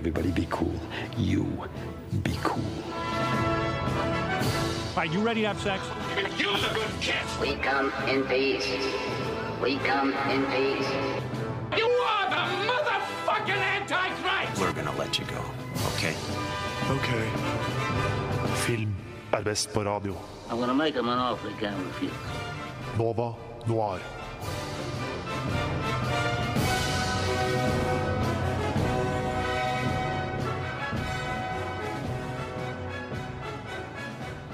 Everybody be cool. You be cool. All right, you ready to have sex? You're the good kid. We come in peace. We come in peace. You are the motherfucking Antichrist! We're gonna let you go, okay? Ok. Film er best på radio. I'm gonna make him an offer he can't refuse. Nova Noir.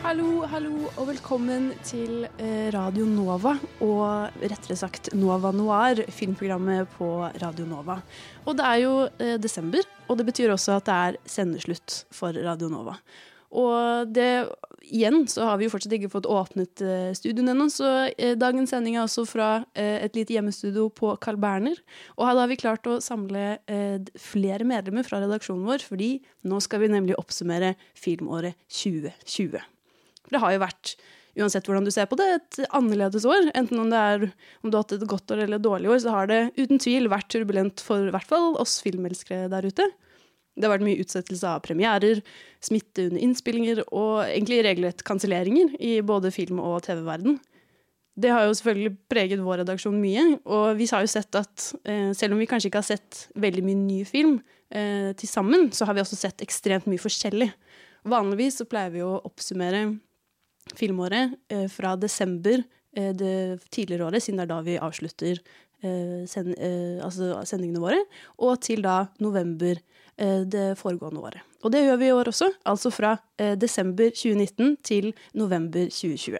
Hallo, hallo, og velkommen til eh, Radio Nova, og rettere sagt Nova Noir, filmprogrammet på Radio Nova. Og det er jo eh, desember, og det betyr også at det er sendeslutt for Radio Nova. Og det, igjen så har vi jo fortsatt ikke fått åpnet eh, studioen ennå, så eh, dagens sending er også fra eh, et lite hjemmestudio på Carl Berner. Og da har vi klart å samle eh, flere medlemmer fra redaksjonen vår, fordi nå skal vi nemlig oppsummere filmåret 2020. Det har jo vært, uansett hvordan du ser på det, et annerledes år. Enten om, det er, om du har hatt et godt år eller et dårlig år, så har det uten tvil vært turbulent for hvert fall oss filmelskere der ute. Det har vært mye utsettelse av premierer, smitte under innspillinger og egentlig regelrett kanselleringer i både film- og TV-verden. Det har jo selvfølgelig preget vår redaksjon mye, og vi har jo sett at eh, selv om vi kanskje ikke har sett veldig mye ny film eh, til sammen, så har vi også sett ekstremt mye forskjellig. Vanligvis så pleier vi å oppsummere filmåret eh, fra desember eh, det tidligere året, siden det er da vi avslutter eh, send, altså sendingene våre, og til da november det foregående året. Og det gjør vi i år også, altså fra desember 2019 til november 2020.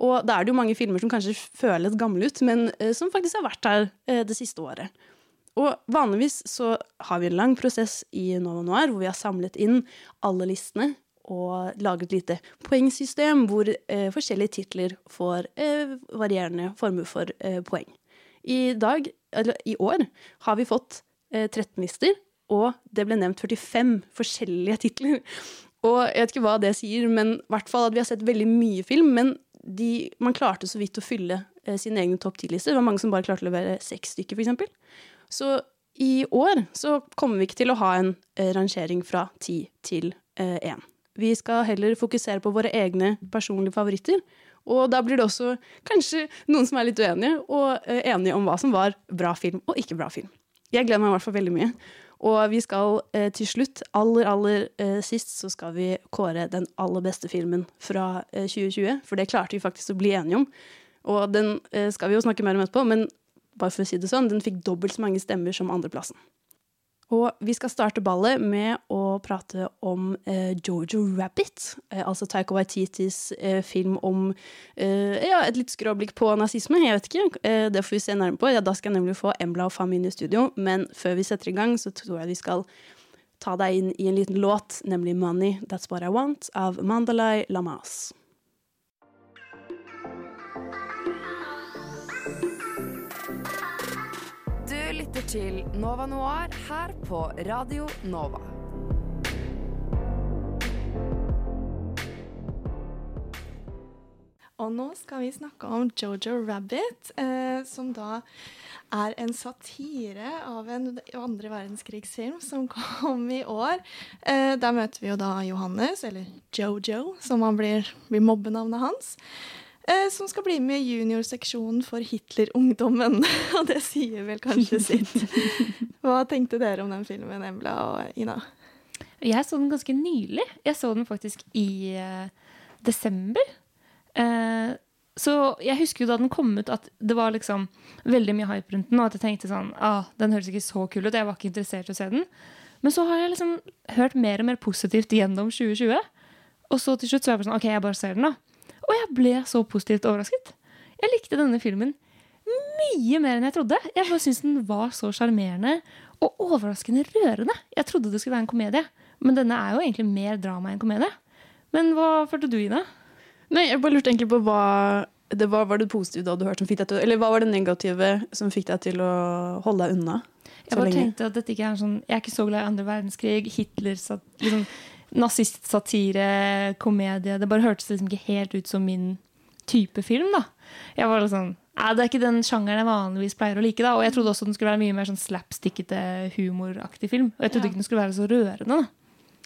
Og da er det jo mange filmer som kanskje føles gamle ut, men som faktisk har vært her det siste året. Og vanligvis så har vi en lang prosess i Nova Noir hvor vi har samlet inn alle listene og laget et lite poengsystem hvor eh, forskjellige titler får eh, varierende former for eh, poeng. I dag, eller i år, har vi fått eh, 13 lister, og det ble nevnt 45 forskjellige titler. Og jeg vet ikke hva det sier, men i hvert fall at vi har sett veldig mye film, men de, man klarte så vidt å fylle eh, sine egne topp 10-lister. Det var mange som bare klarte å levere seks stykker, f.eks. Så i år så kommer vi ikke til å ha en eh, rangering fra ti til én. Vi skal heller fokusere på våre egne personlige favoritter. Og da blir det også kanskje noen som er litt uenige, og eh, enige om hva som var bra film og ikke bra film. Jeg gleder meg i hvert fall veldig mye. Og vi skal eh, til slutt, aller, aller eh, sist, så skal vi kåre den aller beste filmen fra eh, 2020. For det klarte vi faktisk å bli enige om. Og den eh, skal vi jo snakke mer om etterpå, men bare for å si det sånn, den fikk dobbelt så mange stemmer som andreplassen. Og vi skal starte ballet med å prate om eh, Jojo Rabbit. Eh, altså Taika Waititis eh, film om eh, ja, et litt skråblikk på nazisme. Jeg vet ikke, eh, Det får vi se nærmere på. Ja, da skal jeg nemlig få Embla og Fam inn i studio. Men før vi setter i gang, så tror jeg vi skal ta deg inn i en liten låt, nemlig 'Money That's What I Want' av Mandalay Lamas. Til Nova Noir her på Radio Nova. Og nå skal vi snakke om Jojo Rabbit, eh, som da er en satire av en andre verdenskrigsfilm som kom i år. Eh, der møter vi jo da Johannes, eller Jojo, som han blir, blir mobbenavnet hans. Eh, som skal bli med i juniorseksjonen for Hitler-ungdommen. Og det sier vel kanskje sitt. Hva tenkte dere om den filmen, Embla og Ina? Jeg så den ganske nylig. Jeg så den faktisk i eh, desember. Eh, så jeg husker jo da den kom ut at det var liksom veldig mye hype rundt den, og at jeg tenkte sånn ah, den høres ikke så kul ut. Jeg var ikke interessert i å se den. Men så har jeg liksom hørt mer og mer positivt gjennom 2020. Og så til slutt så var jeg bare sånn Ok, jeg bare ser den, da. Og jeg ble så positivt overrasket. Jeg likte denne filmen mye mer enn jeg trodde. Jeg bare syntes den var så sjarmerende og overraskende rørende. Jeg trodde det skulle være en komedie, men denne er jo egentlig mer drama enn komedie. Men hva følte du, Ina? Nei, jeg bare lurte egentlig på hva det var, var det positive du hadde hørt som fikk deg til Eller hva var det negative som fikk deg til å holde deg unna? Jeg bare tenkte at dette ikke er sånn Jeg er ikke så glad i andre verdenskrig, Hitler, satt liksom, nazist-satire, komedie. Det bare hørtes liksom ikke helt ut som min type film. da. Jeg var litt sånn, Det er ikke den sjangeren jeg vanligvis pleier å like. da, Og jeg trodde også den skulle være mye mer sånn slapstickete, humoraktig film. Og jeg trodde Ja. ikke den skulle være så rørende. da.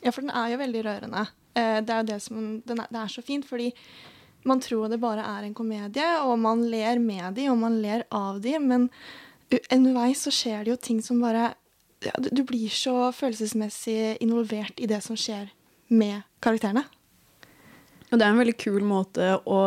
Ja, for den er jo veldig rørende. Eh, det er jo det som den er, Det er så fint, fordi man tror det bare er en komedie, og man ler med de, og man ler av de, men underveis så skjer det jo ting som bare ja, du, blir så følelsesmessig involvert i det som skjer med karakterene. Og det er en veldig kul måte å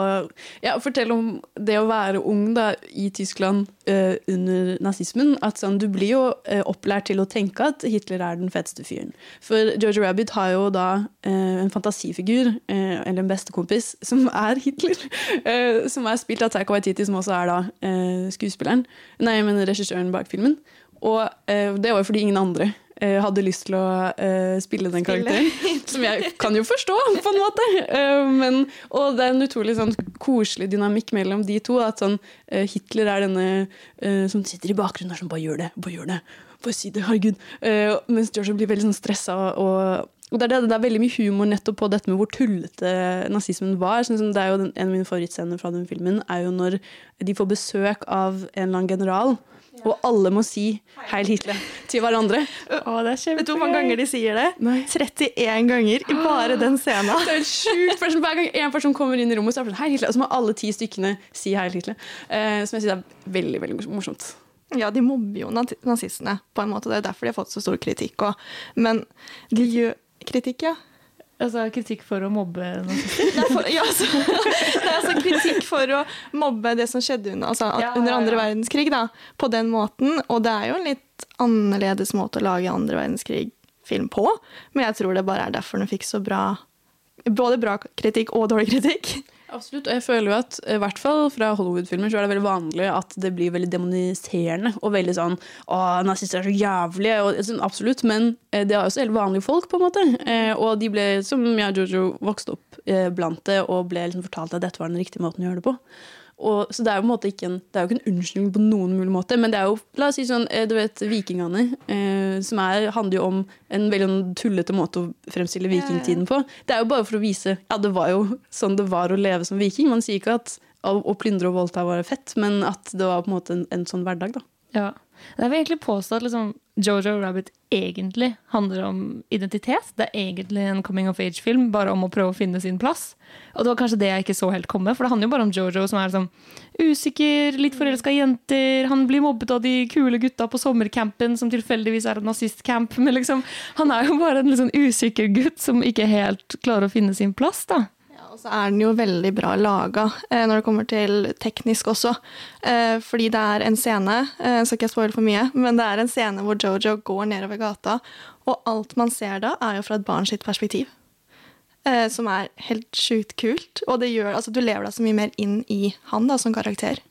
ja, fortelle om det å være ung da, i Tyskland eh, under nazismen. At sånn, du blir jo eh, opplært til å tenke at Hitler er den feteste fyren. For George Rabbit har jo da eh, en fantasifigur, eh, eller en bestekompis, som er Hitler. eh, som er spilt av Taika Waititi, som også er da eh, skuespilleren. Nei, men regissøren bak filmen. Og eh, det var jo fordi ingen andre eh, hadde lyst til å uh, spille den karakteren. Som jeg kan jo forstå, på en måte. Uh, men, og det er en utrolig sånn, koselig dynamikk mellom de to. At sånn, uh, Hitler er denne som sitter i bakgrunnen og sånn Bare gjør det, bare gjør det. Bare si det, herregud. Mens George blir veldig sånn stressa. Og, og det, er det, det er veldig mye humor nettopp på dette med hvor tullete nazismen var. Sånn det er jo den, En av mine favorittscener fra den filmen er jo når de får besøk av en eller annen general. Og alle må si 'Heil Hitler' til hverandre. Å, det er Vet du hvor mange ganger de sier det? Nei. 31 ganger i bare den scenen. Det er helt sjukt. sånn, Hver gang en person kommer inn i rommet, så er det sånn, Heil Hitler, og så må alle ti stykkene si Heil Hitler. Uh, som jeg syns er veldig veldig morsomt. Ja, de mobber jo nazistene, på en måte. Det er derfor de har fått så stor kritikk. Og, men de gjør Kritikk, ja. Altså kritikk for å mobbe nazister. Er, ja, altså, det er altså kritikk for å mobbe det som skjedde under, altså, Ja, ja, ja, andre verdenskrig, da, på den måten. Og det er jo en litt annerledes måte å lage andre verdenskrig-film på, men jeg tror det bare er derfor den fikk så bra Både bra kritikk og dårlig kritikk. Absolutt, og jeg føler jo at i hvert fall fra Hollywood-filmer så er det veldig vanlig at det blir veldig demoniserende og veldig sånn Å, nazister er så jævlige. Og, sånn, absolutt, men eh, det er også helt vanlige folk, på en måte. Eh, og de ble, som jeg og Jojo, vokste opp eh, blant det og ble liksom fortalt at dette var den riktige måten å gjøre det på. Og, så det er jo på en måte ikke en, det er jo ikke en unnskyldning på noen mulig måte, men det er jo la oss si sånn, eh, du vet, Vikingene, eh, som er, handler jo om en veldig sånn tullete måte å fremstille vikingtiden på. Det er jo bare for å vise ja, det var jo sånn det var å leve som viking. Man sier ikke at å, å plyndre og voldta var fett, men at det var på en måte en, en sånn hverdag. da. Ja. Jeg vil egentlig påstå at liksom, Jojo Rabbit egentlig handler om identitet. Det er egentlig en coming of age-film, bare om å prøve å finne sin plass. Og det var kanskje det jeg ikke så helt komme, for det handler jo bare om Jojo som er liksom, usikker, litt forelska jenter. Han blir mobbet av de kule gutta på sommercampen, som tilfeldigvis er en nazistcamp. Men liksom, han er jo bare en sånn usikker gutt som ikke helt klarer å finne sin plass. da. Og så er den jo veldig bra laga eh, når det kommer til teknisk også. Eh, fordi det er en scene, eh, skal ikke jeg spoile for mye, men det er en scene hvor Jojo går nedover gata, og alt man ser da, er jo fra et barn sitt perspektiv. Som er helt sjukt kult. Og det gjør, altså, du lever deg så mye mer inn i han da, som karakter.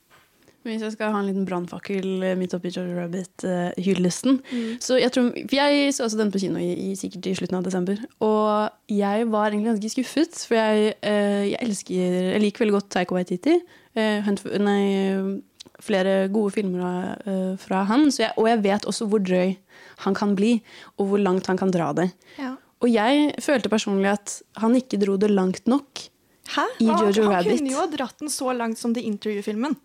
Hvis jeg skal ha en liten brannfakkel eh, midt oppi Jojo Rabbit-hyllesten Så jeg tror, jeg så også den på kino i, i, sikkert i slutten av desember. Og jeg var egentlig ganske skuffet, for jeg, eh, jeg elsker Jeg liker veldig godt Taika Waititi. Eh, nei, flere gode filmer eh, fra han. Så jeg, og jeg vet også hvor drøy han kan bli, og hvor langt han kan dra det. Ja. Og jeg følte personlig at han ikke dro det langt nok. Hæ? I han, Jojo han Rabbit. kunne jo ha dratt den så langt som The Interview-filmen.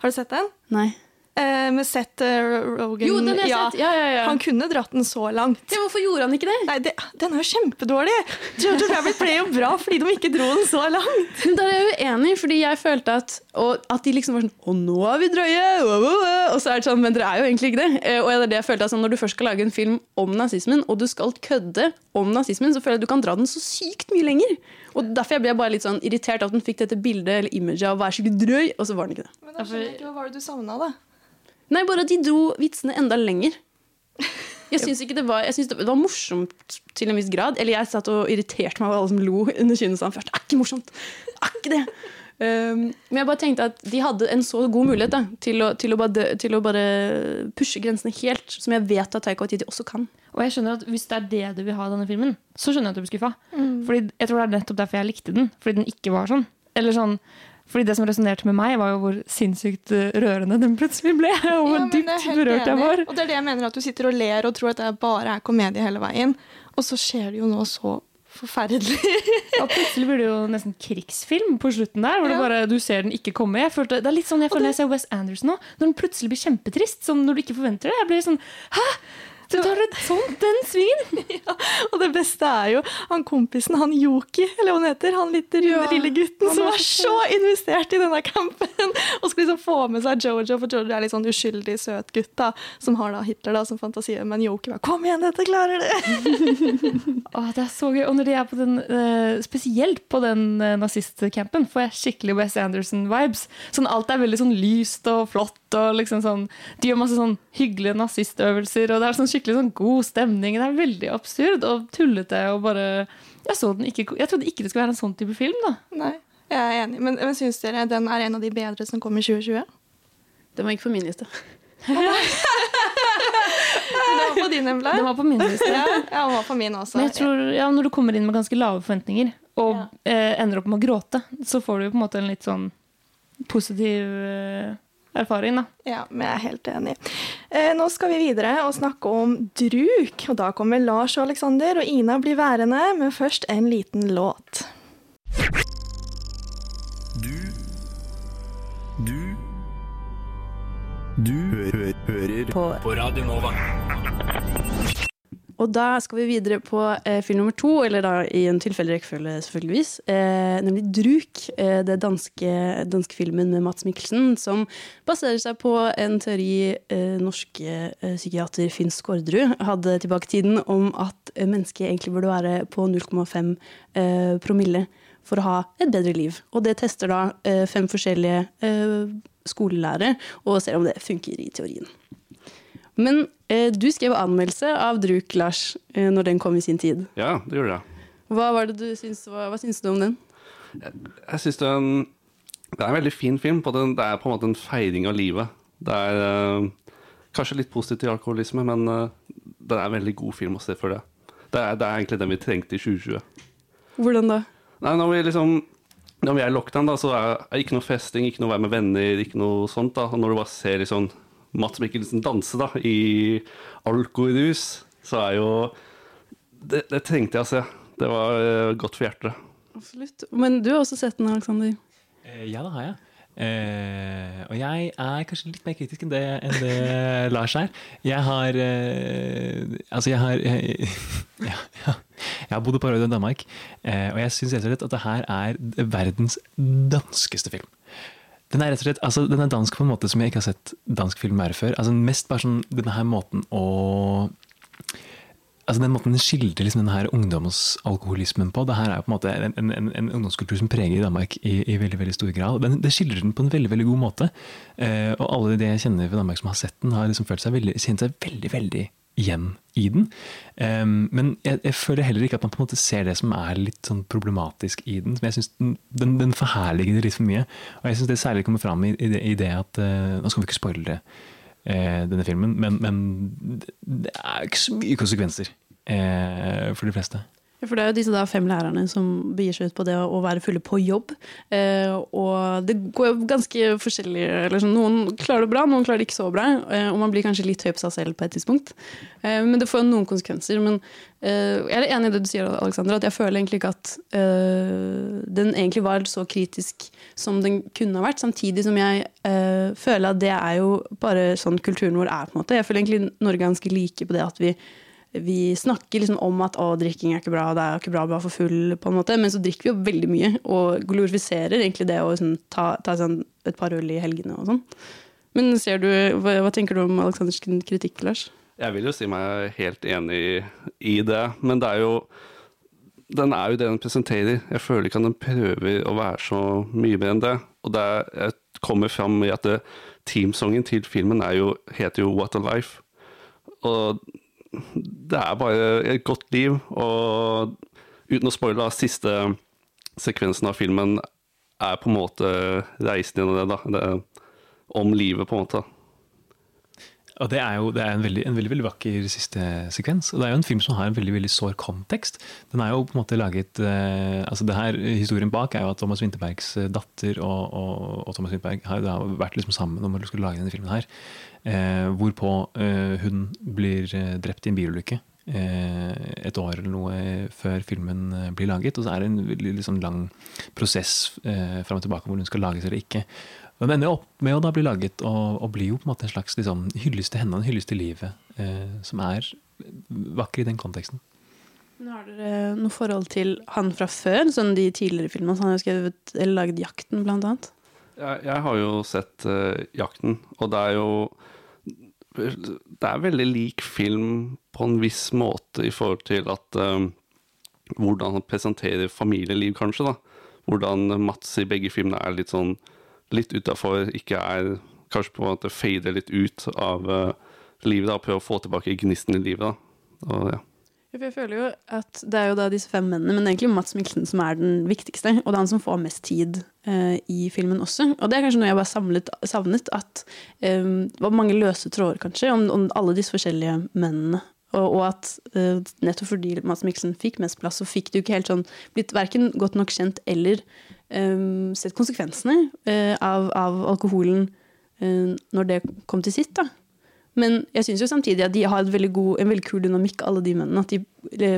Har du sett den? Nei. Eh, med Seth Rogan. Jo, den har jeg sett. Ja, ja, ja. Han kunne dratt den så langt. Ja, hvorfor gjorde han ikke det? Nei, det, Den er jo kjempedårlig! Jojo Rabbit ble jo bra fordi de ikke dro den så langt. Der er jeg uenig, fordi jeg følte at, og at de liksom var sånn Å, nå er vi drøye! Wow, wow, wow. Og så er det sånn, men dere er jo egentlig ikke det. Eh, Og det er det jeg følte at sånn, Når du først skal lage en film om nazismen, og du skal kødde om nazismen, så føler jeg at du kan dra den så sykt mye lenger. Og Derfor jeg ble jeg bare litt sånn irritert av at den fikk dette bildet eller imaget av å være skikkelig drøy, og så var den ikke det. Men da skjønner jeg ikke Hva var det du savna, da? Nei, bare at de dro vitsene enda lenger. Jeg syns det var Jeg synes det var morsomt til en viss grad. Eller jeg satt og irriterte meg over alle som lo under først. Det er ikke morsomt! Det er ikke det! Um, men jeg bare tenkte at de hadde en så god mulighet da, til, å, til, å bare, til å bare pushe grensene helt, som jeg vet at Taika Waititi også kan. Og jeg skjønner at Hvis det er det du vil ha i denne filmen, så skjønner jeg at du blir skuffa. Fordi jeg tror det er nettopp derfor jeg likte den. Fordi den ikke var sånn. Eller sånn fordi det som resonnerte med meg, var jo hvor sinnssykt eh, rørende den plutselig ble. Og hvor Ja, dypt berørt jeg var. Og det er det jeg mener, at du sitter og ler og tror at det bare er komedie hele veien. Og så skjer det jo noe så forferdelig. ja, plutselig blir det jo nesten krigsfilm på slutten der. Hvor det Ja. bare, du ser den ikke komme. Følte, det er litt sånn jeg føler når jeg ser Wes Anderson nå. Når den plutselig blir kjempetrist. Sånn når du ikke forventer det. Jeg blir sånn Hæ? Du tar et sånt den svingen! Og det beste er jo han kompisen, han Yoki, eller hva han heter, han litt runde Ja, lille gutten som er så investert i denne campen. Og skal liksom få med seg Jojo, for Jojo er litt sånn uskyldig søt gutt da, som har da Hitler da som fantasi. Men Yoki bare 'kom igjen, dette klarer du'. Åh, det er så gøy. Og når de er på den, eh, spesielt på den uh, nazistcampen, får jeg skikkelig Wes Anderson-vibes. Sånn, alt er veldig sånn lyst og flott. Og liksom sånn, de gjør masse sånn hyggelige nazistøvelser, og det er sånn skikkelig sånn god stemning. Det er veldig absurd og tullete. og bare... Jeg, så den ikke, jeg trodde ikke det skulle være en sånn type film. da. Nei, jeg er enig. Men, men syns dere den er en av de bedre som kom i 2020? Den var ikke på min liste. den var på din, Embla. Den var på min liste. Ja, ja, den var på min også. Men jeg tror, ja, når du kommer inn med ganske lave forventninger og Ja. eh, ender opp med å gråte, så får du på en måte en litt sånn positiv eh, erfaring. da. Ja, men jeg er helt enig. Eh, nå skal vi videre og snakke om druk. Og da kommer Lars og Alexander og Ina blir værende, men først en liten låt. Du Du Du hø hører på. På Radio Nova. Og da skal vi videre på eh, film nummer to, eller da i en tilfeldig rekkefølge, selvfølgeligvis. Eh, nemlig Druk, eh, det danske, danske filmen med Mats Mikkelsen, som baserer seg på en teori eh, norske eh, psykiater Finn Skårderud hadde tilbake i tiden, om at eh, mennesket egentlig burde være på 0,5 eh, promille for å ha et bedre liv. Og det tester da fem forskjellige skolelærere, og ser om det funker i teorien. Men eh, du skrev anmeldelse av Druk, Lars, eh, når den kom i sin tid. Ja, det gjorde jeg. Hva var det du syns, hva, hva syns du om den? Jeg synes det er, en, det er en veldig fin film. På den, det er på en måte en feiring av livet. Det er eh, kanskje litt positivt til alkoholisme, men eh, det er en veldig god film å se for det. Det er, det er egentlig den vi trengte i 2020. Hvordan da? Nei, når vi liksom når vi er i lockdown, da, så er det ikke noe festing, ikke noe å være med venner, ikke noe sånt. da. Og når du bare ser liksom Mats Mikkelsen danse da, i alkoholhus, så er jo det, det trengte jeg å se. Det var eh, godt for hjertet. Absolutt. Men du har også sett den, Alexander. Eh, Ja, det har jeg. Uh, og jeg er kanskje litt mer kritisk enn det, enn det Lars er. Jeg har uh, Altså, jeg har jeg, ja, ja. jeg har bodd et par år i Danmark, uh, og jeg syns at det her er verdens danskeste film. Den er rett og slett, altså den er dansk på en måte som jeg ikke har sett dansk film være før. Altså Mest bare sånn denne her måten å Altså Den måten den skildrer liksom denne her ungdomsalkoholismen på. Det her er jo på en måte en, en, en ungdomskultur som preger Danmark i, i veldig veldig stor grad. Den, det skildrer den på en veldig veldig god måte. Eh, og alle de jeg kjenner fra Danmark som har sett den, har liksom følt seg veldig, kjent seg veldig veldig igjen i den. Um, men jeg, jeg føler heller ikke at man på en måte ser det som er litt sånn problematisk i den. Men jeg synes Den, den, den forherliger det litt for mye. Og jeg syns det særlig kommer fram i, i, det, i det at uh, Nå skal vi ikke spoile det, eh, denne filmen, men, men det er ikke så mye konsekvenser uh, for de fleste. Ja, For det er jo disse da fem lærerne som begir seg ut på det å være fulle på jobb. Eh, og det går jo ganske forskjellig sånn, Noen klarer det bra, noen klarer det ikke så bra. Eh, og man blir kanskje litt høy på seg selv på et tidspunkt. Eh, men det får jo noen konsekvenser. Men eh, jeg er enig i det du sier, Alexander, at jeg føler egentlig ikke at eh, den egentlig var så kritisk som den kunne ha vært. Samtidig som jeg eh, føler at det er jo bare sånn kulturen vår er. på en måte. Jeg føler egentlig Norge ganske like på det at vi vi snakker liksom om at å, drikking er ikke bra, det er ikke bra å være for full, på en måte, men så drikker vi jo veldig mye og glorifiserer egentlig det å liksom, ta, ta sånn et par øl i helgene og sånn. Men ser du, hva, hva tenker du om Aleksanders kritikk, Lars? Jeg vil jo si meg helt enig i det, men det er jo den er jo det den presenterer. Jeg føler ikke at den prøver å være så mye mer enn det. Og det er, kommer fram i at teamsongen til filmen jo, heter jo What a Life. Og det er bare et godt liv, og uten å spoile, siste sekvensen av filmen er på en måte reisen gjennom det, da. Det om livet, på en måte. Og det er jo det er en, veldig, en veldig, veldig vakker siste sekvens. Og det er jo en film som har en veldig veldig sår kontekst. Den er jo på en måte laget eh, altså det her, Historien bak er jo at Thomas Winterbergs eh, datter og, og, og Thomas Winterberg har har vært liksom sammen om å skulle lage denne filmen her. Eh, hvorpå eh, hun blir eh, drept i en bilulykke eh, et år eller noe før filmen blir laget. Og så er det en veldig liksom, lang prosess eh, fram og tilbake hvor hun skal lages eller ikke. Og Den ender opp med å da bli laget og, og blir jo på en måte en slags liksom, hyllest til henne, en hyllest til livet, eh, som er vakker i den konteksten. Men har dere noe forhold til han fra før? Sånn de tidligere filmene? Han har skrevet, eller laget 'Jakten', blant annet. Jeg, jeg har jo sett uh, 'Jakten', og det er jo Det er veldig lik film på en viss måte i forhold til at eh, Hvordan han presenterer familieliv, kanskje. da. Hvordan Mats i begge filmene er litt sånn litt utafor, ikke er Kanskje på en måte fader litt ut av eh, livet da, prøver å få tilbake gnisten i livet. da. Og, ja. Jeg føler jo at Det er jo da disse fem mennene, men egentlig Mats Mikkelsen som er den viktigste. Og det er han som får mest tid eh, i filmen også. Og det er kanskje noe jeg bare samlet, savnet. At eh, det var mange løse tråder, kanskje, om, om alle disse forskjellige mennene. Og, og at eh, nettopp fordi Mats Mikkelsen fikk mest plass, så fikk du ikke helt sånn blitt verken godt nok kjent eller eh, sett konsekvensene eh, av, av alkoholen eh, når det kom til sitt. da. Men jeg syns samtidig at de har veldig god, en veldig kul dynamikk, alle de mennene. At de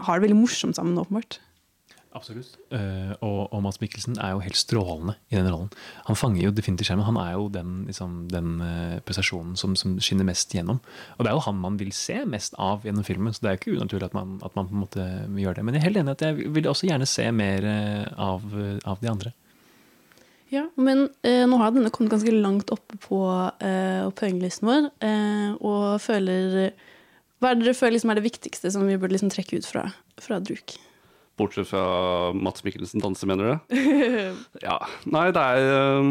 har det veldig morsomt sammen, åpenbart. Absolutt. Uh, og, og Mads Mikkelsen er jo helt strålende i den rollen. Han fanger jo definitivt skjermen. Han er jo den, liksom, den uh, prestasjonen som, som, skinner mest gjennom. Og det er jo han man vil se mest av gjennom filmen, så det er jo ikke unaturlig at man, at man på en måte gjør det. Men jeg er helt enig at jeg vil også gjerne se mer uh, av, av de andre. Ja, men eh, nå har denne kommet ganske langt oppe på eh, poenglisten vår, eh, og føler Hva er det dere føler liksom er det viktigste som vi burde liksom trekke ut fra, fra Druk? Bortsett fra Mats Mikkelsen danse, mener du? ja. Nei, det er eh,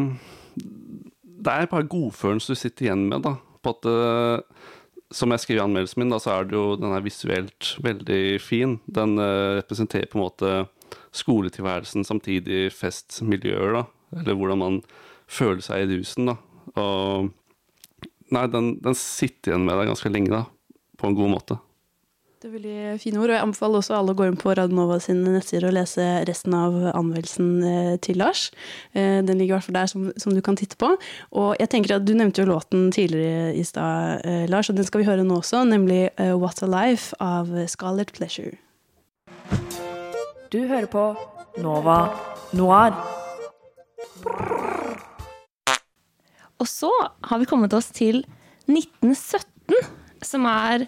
Det er bare godfølelsen du sitter igjen med, da. På at eh, som jeg skriver i anmeldelsen min, da, så er det jo, den er visuelt veldig fin. Den uh, representerer på en måte skoletilværelsen, samtidig festmiljøer, da. Eller hvordan man føler seg i rusen, da. Og Nei, den, den sitter igjen med deg ganske lenge, da. På en god måte. Det er veldig fine ord, og jeg anbefaler også alle å gå inn på Radnova sin nettsider og lese resten av anmeldelsen eh, til Lars. Eh, den ligger i hvert fall der som, som, du kan titte på. Og jeg tenker at Du nevnte jo låten tidligere i stad, eh, Lars, og den skal vi høre nå også, nemlig What a Life av Scarlett Pleasure. Du hører på Nova Noir. Og så har vi kommet oss til 1917, som er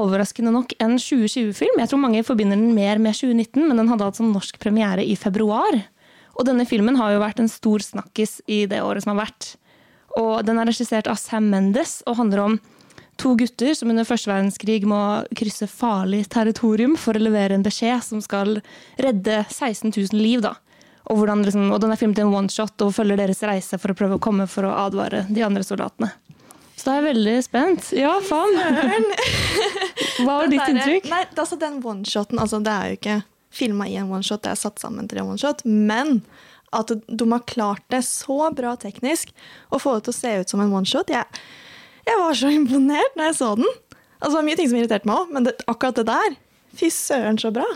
overraskende nok en 2020-film. Jeg tror mange forbinder den mer med 2019, men den hadde som norsk premiere i februar. Og denne filmen har jo vært en stor snakkis i det året som har vært. Og den er regissert av Sam Mendes og handler om to gutter som under første verdenskrig må krysse farlig territorium for å levere en beskjed som skal redde 16 000 liv. da. Og, hvordan, liksom, og den er filmet i en oneshot og følger deres reise for å prøve å komme for å advare de andre soldatene. Så da er jeg veldig spent. Ja, faen! Hva var ditt inntrykk? Nei, altså Den oneshoten altså, Det er jo ikke filma i en oneshot, det er satt sammen til en oneshot. Men at de har klart det så bra teknisk å få det til å se ut som en oneshot jeg, jeg var så imponert når jeg så den. Altså, det var mye ting som irriterte meg òg, men det, akkurat det der Fy søren, så bra.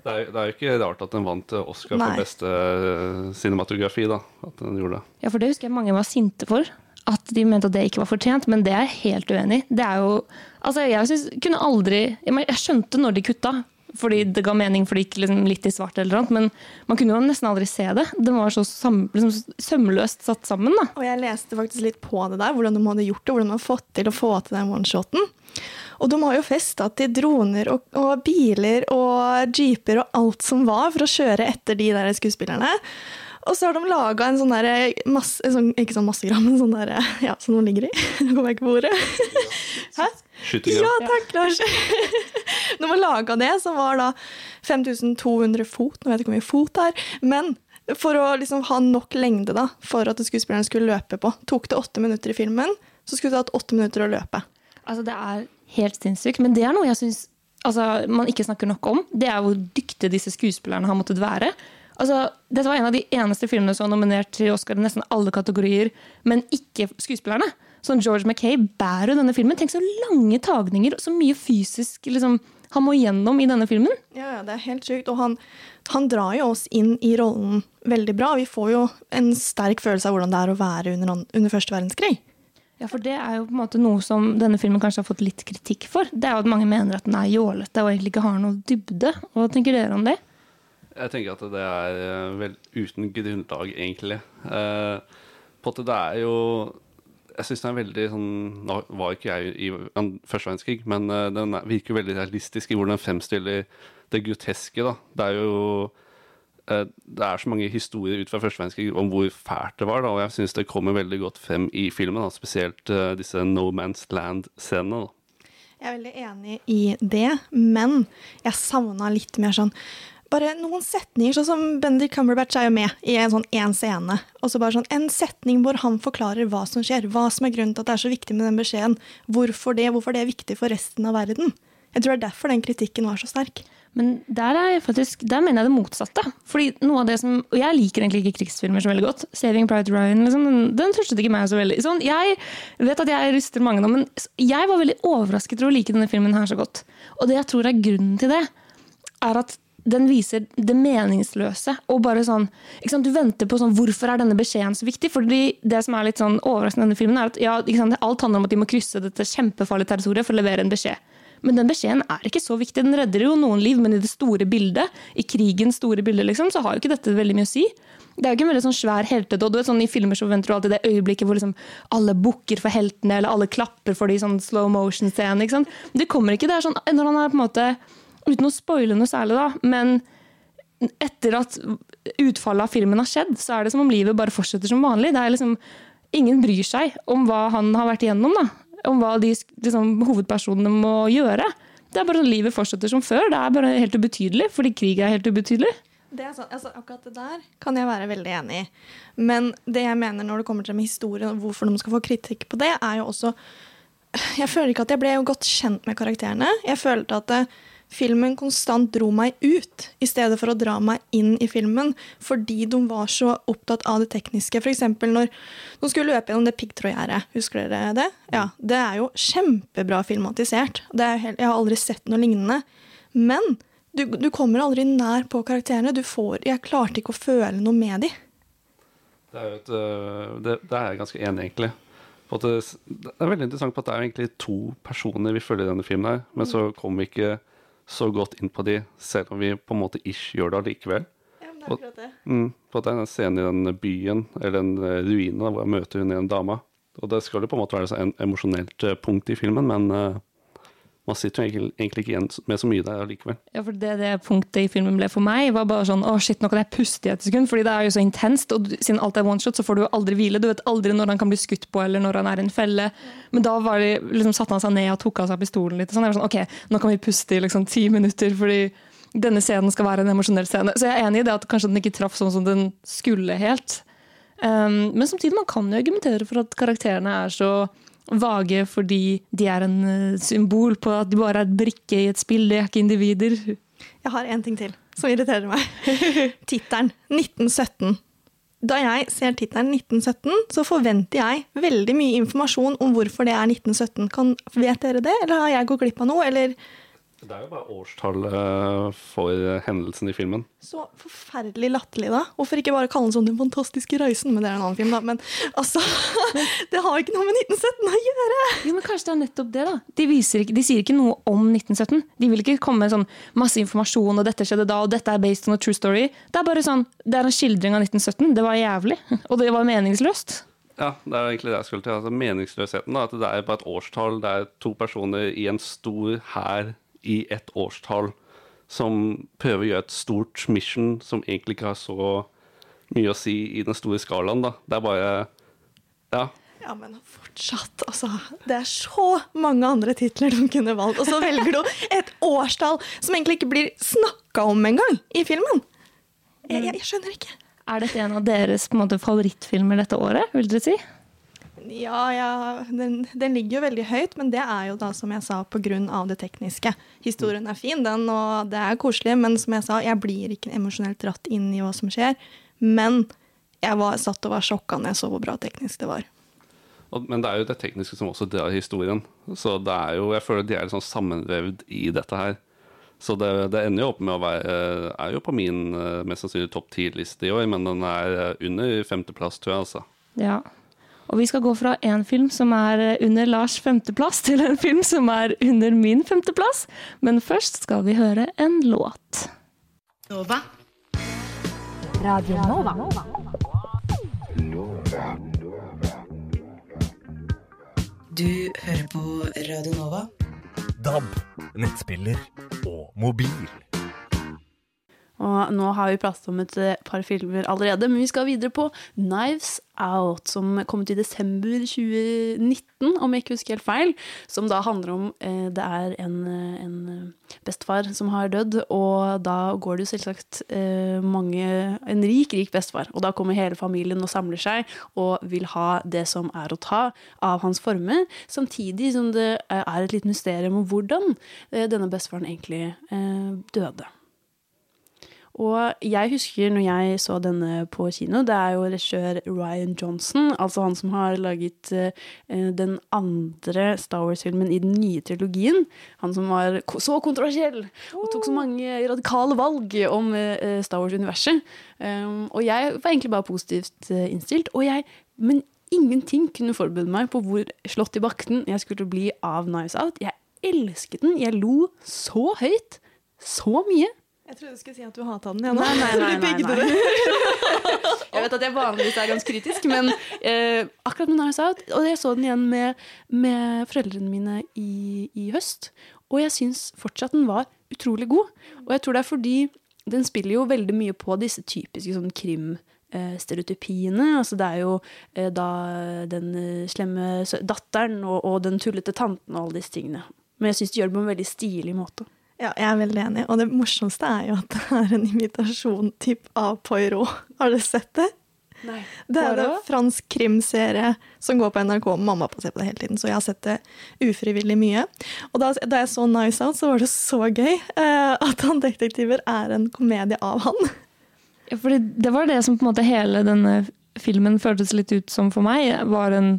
Det er, det er jo ikke rart at den vant Oscar Nei. for beste eh, cinematografi. da, at den gjorde det. Ja, for det husker jeg mange var sinte for at de mente at det ikke var fortjent, men det er jeg helt uenig i. Altså, jeg synes, Jeg skjønte når de kutta, fordi det ga mening for det gikk liksom litt i svart, eller annet, men man kunne jo nesten aldri se det. Det var så sam, liksom, sømløst satt sammen. da. Og jeg leste faktisk litt på det der, hvordan de hadde gjort det, hvordan de hadde fått til å få til den oneshoten. Og de har jo festa til droner og, og, biler og jeeper og alt som var, for å kjøre etter de der skuespillerne. Og så har de laga en sånn derre masse, sånn, Ikke sånn massegram, men sånn derre Ja, som noen ligger i. Nå kommer jeg ikke på ordet. Hæ? Ja, takk, Lars. Når man laga det, så var da 5200 fot. Nå vet jeg ikke hvor mye fot det er. Men for å liksom ha nok lengde da, for at skuespillerne skulle løpe på. Tok det åtte minutter i filmen, så skulle det hatt åtte minutter å løpe. Altså, det er helt sinnssykt. Men det er noe jeg syns altså, man ikke snakker nok om. Det er hvor dyktige disse skuespillerne har måttet være. Altså, dette var en av de eneste filmene som var nominert til Oscar i nesten alle kategorier, men ikke skuespillerne. Sånn George Mackay bærer jo denne filmen. Tenk så lange tagninger og så mye fysisk liksom, han må gjennom i denne filmen. Ja, det er helt sykt. Og han, han, drar jo oss inn i rollen veldig bra. Vi får jo en sterk følelse av hvordan det er å være under, under første verdenskrig. Ja, for det er jo på en måte noe som denne filmen kanskje har fått litt kritikk for. Det er jo at mange mener at den er jålete og egentlig ikke har noe dybde. Hva tenker dere om det? Jeg tenker at det er eh, vel uten grunnlag, egentlig. Eh, på at det er jo Jeg syns den er veldig sånn Nå var ikke jeg i første verdenskrig, men eh, den er- virker veldig realistisk i hvordan den fremstiller det groteske, da. Det er jo eh, det er så mange historier ut fra første verdenskrig om hvor fælt det var, da, og jeg syns det kommer veldig godt frem i filmen. Da, spesielt eh, disse No Man's Land-scenene. da. Jeg er veldig enig i det, men jeg savna litt mer sånn bare noen setninger, sånn som Bendik Cumberbatch er jo med i en sånn én scene. Og så bare sånn en setning hvor han forklarer hva som skjer, hva som er grunnen til at det er så viktig med den beskjeden. Hvorfor det, hvorfor det er viktig for resten av verden. Jeg tror det er derfor den kritikken var så sterk. Men der, er jeg faktisk, der mener jeg det motsatte. Fordi noe av det som, Og jeg liker egentlig ikke krigsfilmer så veldig godt. 'Saving Private Ryan' liksom, den, den trøstet ikke meg så veldig. Sånn, jeg vet at jeg ryster mange nå, men jeg var veldig overrasket over å like denne filmen her så godt. Og det jeg tror er grunnen til det, er at den viser det meningsløse. Og bare sånn, ikke sant, Du venter på sånn, hvorfor er denne beskjeden så viktig? Fordi Det som er litt sånn overraskende i denne filmen, er at ja, ikke sant, alt handler om at de må krysse dette kjempefarlige territoriet for å levere en beskjed. Men den beskjeden er ikke så viktig. Den redder jo noen liv, men i det store bildet, i krigens store bilde, liksom, så har jo ikke dette veldig mye å si. Det er jo ikke en veldig sånn svær vet, sånn, I filmer så venter du alltid det øyeblikket hvor liksom alle bukker for heltene, eller alle klapper for de sånn slow sant? Det kommer ikke. Det er sånn, når han er på en måte, Uten å spoile noe særlig, da, men etter at utfallet av filmen har skjedd, så er det som om livet bare fortsetter som vanlig. Det er liksom, Ingen bryr seg om hva han har vært igjennom. da. Om hva de liksom, hovedpersonene må gjøre. Det er bare sånn Livet fortsetter som før. Det er bare helt ubetydelig, fordi krig er helt ubetydelig. Det sånn, altså, akkurat det der kan jeg være veldig enig i. Men det jeg mener når det kommer til med historien, og hvorfor de skal få kritikk på det, er jo også Jeg føler ikke at jeg ble godt kjent med karakterene. Jeg følte at eh, filmen konstant dro meg ut, i stedet for å dra meg inn i filmen, fordi de var så opptatt av det tekniske. F.eks. når de skulle løpe gjennom det piggtrådgjerdet. Husker dere det? Ja, Det er jo kjempebra filmatisert. Det er helt, jeg har aldri sett noe lignende. Men du, du kommer aldri nær på karakterene. Du får, jeg klarte ikke å føle noe med de. Det er, et, øh, det, det er jeg ganske enig i, egentlig. Det, det er veldig interessant på at det er egentlig to personer vi følger i denne filmen, her, men så kommer vi ikke så godt inn på de, selv om vi på en måte ikke gjør det allikevel. Ja, men det er akkurat det. Mm, for det er en scene i den byen, eller den eh, ruinen, hvor jeg møter hun en dame. Og det skal jo på en måte være et emosjonelt eh, punkt i filmen, men eh, man sitter jo egentlig, ikke igjen med så mye der allikevel. Ja, for det, det punktet i filmen ble for meg, var bare sånn Å, shit, nå kan jeg puste i et sekund. Fordi det er jo så intenst. Og siden alt er one shot, så får du jo aldri hvile. Du vet aldri når han kan bli skutt på, eller når han er i en felle. Men da var det, liksom, satte han seg ned og tok av seg pistolen litt. og Sånn. Jeg var sånn, ok, nå kan vi puste i liksom ti minutter, fordi denne scenen skal være en emosjonell scene. Så jeg er enig i det at kanskje den ikke traff sånn som den skulle helt. Um, men samtidig, man kan jo argumentere for at karakterene er så vage fordi de er en eh, symbol på at de bare er et brikke i et spill, de er ikke individer. Jeg har en ting til som irriterer meg. Tittelen 1917. Da jeg ser tittelen 1917, så forventer jeg veldig mye informasjon om hvorfor det er 1917. Kan, vet dere det, eller har jeg gått glipp av noe? Eller Det er jo bare årstall eh, for eh, hendelsen i filmen. så forferdelig latterlig, da. Hvorfor ikke bare kalle den sånn Den fantastiske reisen? Men det er en annen film, da. Men altså Det har ikke noe med 1917 å gjøre! Jo, men Kanskje det er nettopp det. da. De, viser ikke, de sier ikke noe om 1917. De vil ikke komme med sånn masse informasjon, og dette skjedde da, og dette er based on a true story. Det er bare sånn, det er en skildring av 1917. Det var jævlig. Og det var meningsløst. Ja, det er egentlig det jeg skulle til. Altså, meningsløsheten. da, at Det er bare et årstall. Det er to personer i en stor hær i et årstall som prøver å gjøre et stort mission som egentlig ikke har så mye å si i den store skalaen. da. Det er bare Ja. Ja, men fortsatt, altså. Det er så mange andre titler de kunne valgt, og så velger du et årstall som egentlig ikke blir snakka om engang i filmen. Jeg, jeg, jeg skjønner ikke. Er dette en av deres på en måte, favorittfilmer dette året? vil dere si? Ja, ja den, den ligger jo veldig høyt, men det er jo da, som jeg sa, av det tekniske. Historien er fin, den, og det er koselig, men som jeg sa, jeg blir ikke emosjonelt dratt inn i hva som skjer. Men jeg var satt og var sjokka når jeg så hvor bra teknisk det var. Men det er jo det tekniske som også drar historien. Så det er jo, jeg føler de er sånn sammenvevd i dette her. Så det, det ender jo opp med å være Er jo på min eh, mest sannsynlig topp ti-liste i år, men den er eh, under femteplass, tror jeg, altså. Ja. Og vi skal gå fra en film som er eh, under Lars femteplass, til en film som er under min femteplass. Men først skal vi høre en låt. Nova. Radio Nova. Du hører på Radio Nova. DAB, nettspiller og mobil. Og nå har vi pratet om et eh, par filmer allerede, men vi skal videre på Knives Out, som kom ut i desember 2019, om jeg ikke husker helt feil. Som da handler om eh, Det er en, eh, en bestefar som har dødd, og da går det jo selvsagt eh, mange En rik, rik bestefar. Og da kommer hele familien og samler seg og vil ha det som er å ta av hans forme. samtidig som det er et lite mysterium om hvordan eh, denne bestefaren egentlig eh, døde. Og jeg husker når jeg så denne på kino, det er jo regissør Ryan Johnson, altså han som har laget eh, den andre Star Wars-filmen i den nye trilogien. Han som var så kontroversiell og tok så mange radikale valg om eh, Star Wars-universet. Um, og jeg var egentlig bare positivt eh, innstilt. Og jeg, men ingenting kunne forberede meg på hvor slått i bakten jeg skulle bli av Knives Out. Jeg elsket den. Jeg lo så høyt. Så mye. Jeg trodde du skulle si at du hata den. Ja. Nei, nei, nei, nei, nei. Jeg vet at jeg vanligvis er ganske kritisk, men eh, akkurat med Nice Out Og jeg så den igjen med, med foreldrene mine i, i høst, og jeg syns fortsatt den var utrolig god. Og jeg tror det er fordi den spiller jo veldig mye på disse typiske sånn krim eh, stereotypiene. Altså det er jo eh, da den eh, slemme datteren og, og den tullete tanten og alle disse tingene. Men jeg syns de gjør det på en veldig stilig måte. Ja, jeg er veldig enig. Og det morsomste er jo at det er en imitasjon typ av Poirot. Har dere sett det? Nei. Det er en fransk krimserie som går på NRK. Mamma på ser på det hele tiden, så jeg har sett det ufrivillig mye. Og da, da jeg så Nice Out, så var det så gøy uh, at han detektiver er en komedie av han. Ja, fordi det var det som på en måte hele denne filmen føltes litt ut som for meg. Var en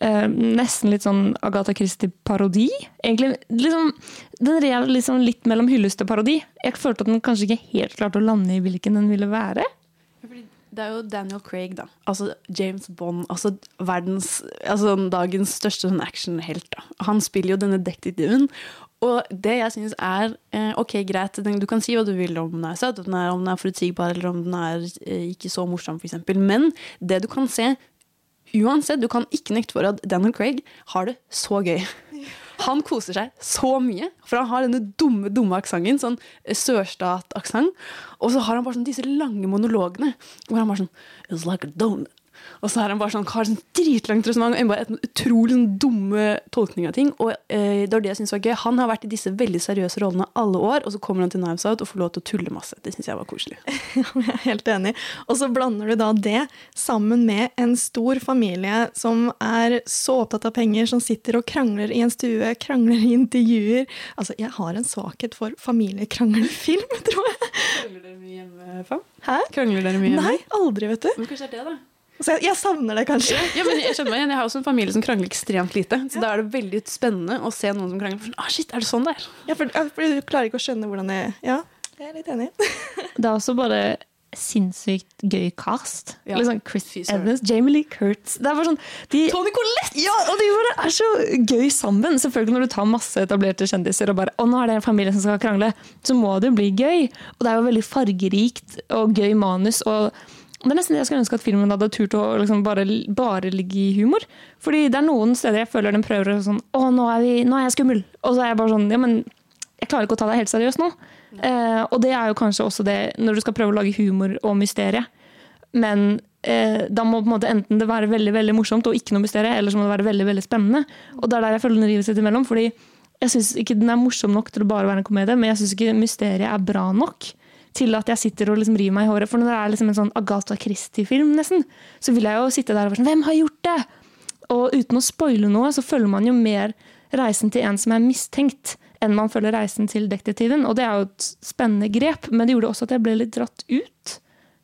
eh, nesten litt sånn Agatha Christie-parodi. Egentlig liksom, Den rev liksom litt mellom hyllest til parodi. Jeg følte at den kanskje ikke helt klarte å lande i hvilken den ville være. Det er jo Daniel Craig, da. Altså James Bond. Altså verdens Altså dagens største sånn actionhelt. da. Han spiller jo denne detektiven. Og det jeg syns er eh, Ok, greit, du kan si hva du vil om den er søt, om den er forutsigbar, eller om den er eh, ikke så morsom, f.eks. Men det du kan se Uansett, du kan ikke nekte for at Daniel Craig har det så gøy. Han koser seg så mye, for han har denne dumme dumme aksenten, sånn sørstataksent. sørstat-aksent. Og så har han bare sånn disse lange monologene hvor han bare sånn It's like a donut. Og så er han bare sånn, har sånn dritlangt resonnement og bare et utrolig sånn dumme tolkning av ting. Og eh, det var det jeg synes var gøy. Han har vært i disse veldig seriøse rollene alle år, og så kommer han til Knives Out og får lov til å tulle masse. Det syns jeg var koselig. Jeg er helt enig. Og så blander du da det sammen med en stor familie som er så opptatt av penger, som sitter og krangler i en stue, krangler i intervjuer. Altså, jeg har en svakhet for familiekranglefilm tror jeg. Krangler dere mye hjemme, Fam? Hæ? Krangler dere mye hjemme? Nei, aldri, vet du. Men kanskje det er det, da. Så jeg, jeg savner det kanskje. Ja, men jeg meg igjen. Jeg har også en familie som krangler ekstremt lite. Så da er det veldig spennende å se noen som krangler. For, ah, shit, er det sånn det er? Ja, for, for du klarer ikke å skjønne hvordan det Ja, jeg er litt enig. Det er også bare sinnssykt gøy cast. Ja. Liksom Chris. Evans, Jamie Lee Kurtz Det er bare sånn de, Tony Colette! Ja, og de bare er så gøy sammen. Selvfølgelig Når du tar masse etablerte kjendiser og bare Å, nå er det en familie som skal krangle, så må det jo bli gøy. Og det er jo veldig fargerikt og gøy manus. og det er nesten det jeg skulle ønske at filmen hadde turt å liksom bare, bare ligge i humor. Fordi det er noen steder jeg føler den prøver å sånn Å, nå er, vi, nå er jeg skummel. Og så er jeg bare sånn Ja, men jeg klarer ikke å ta deg helt seriøst nå. Eh, og det er jo kanskje også det når du skal prøve å lage humor og mysterie. Men eh, da må på en måte enten det være veldig veldig morsomt og ikke noe mysterie, eller så må det være veldig veldig spennende. Og det er der jeg føler den river seg imellom. fordi jeg syns ikke den er morsom nok til å bare være en komedie, men jeg syns ikke mysteriet er bra nok til at jeg sitter og liksom river meg i håret. For når det er liksom en sånn Agatha Christie-film, nesten, så vil jeg jo sitte der og være sånn Hvem har gjort det? Og uten å spoile noe, så følger man jo mer reisen til en som er mistenkt, enn man følger reisen til detektiven. Og det er jo et spennende grep, men det gjorde også at jeg ble litt dratt ut.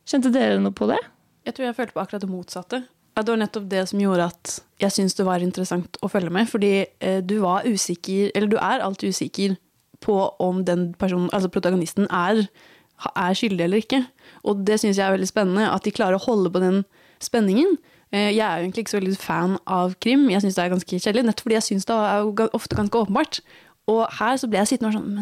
Kjente dere noe på det? Jeg tror jeg følte på akkurat det motsatte. Ja, det var nettopp det som gjorde at jeg syntes det var interessant å følge med. Fordi eh, du var usikker, eller du er alltid usikker på om den personen, altså protagonisten, er, er skyldig eller ikke. Og det syns jeg er veldig spennende. At de klarer å holde på den spenningen. Eh, Jeg er jo egentlig ikke så veldig fan av krim. Jeg syns det er ganske kjedelig, nettopp fordi jeg syns det er ofte ganske åpenbart. Og her så ble jeg sittende og sånn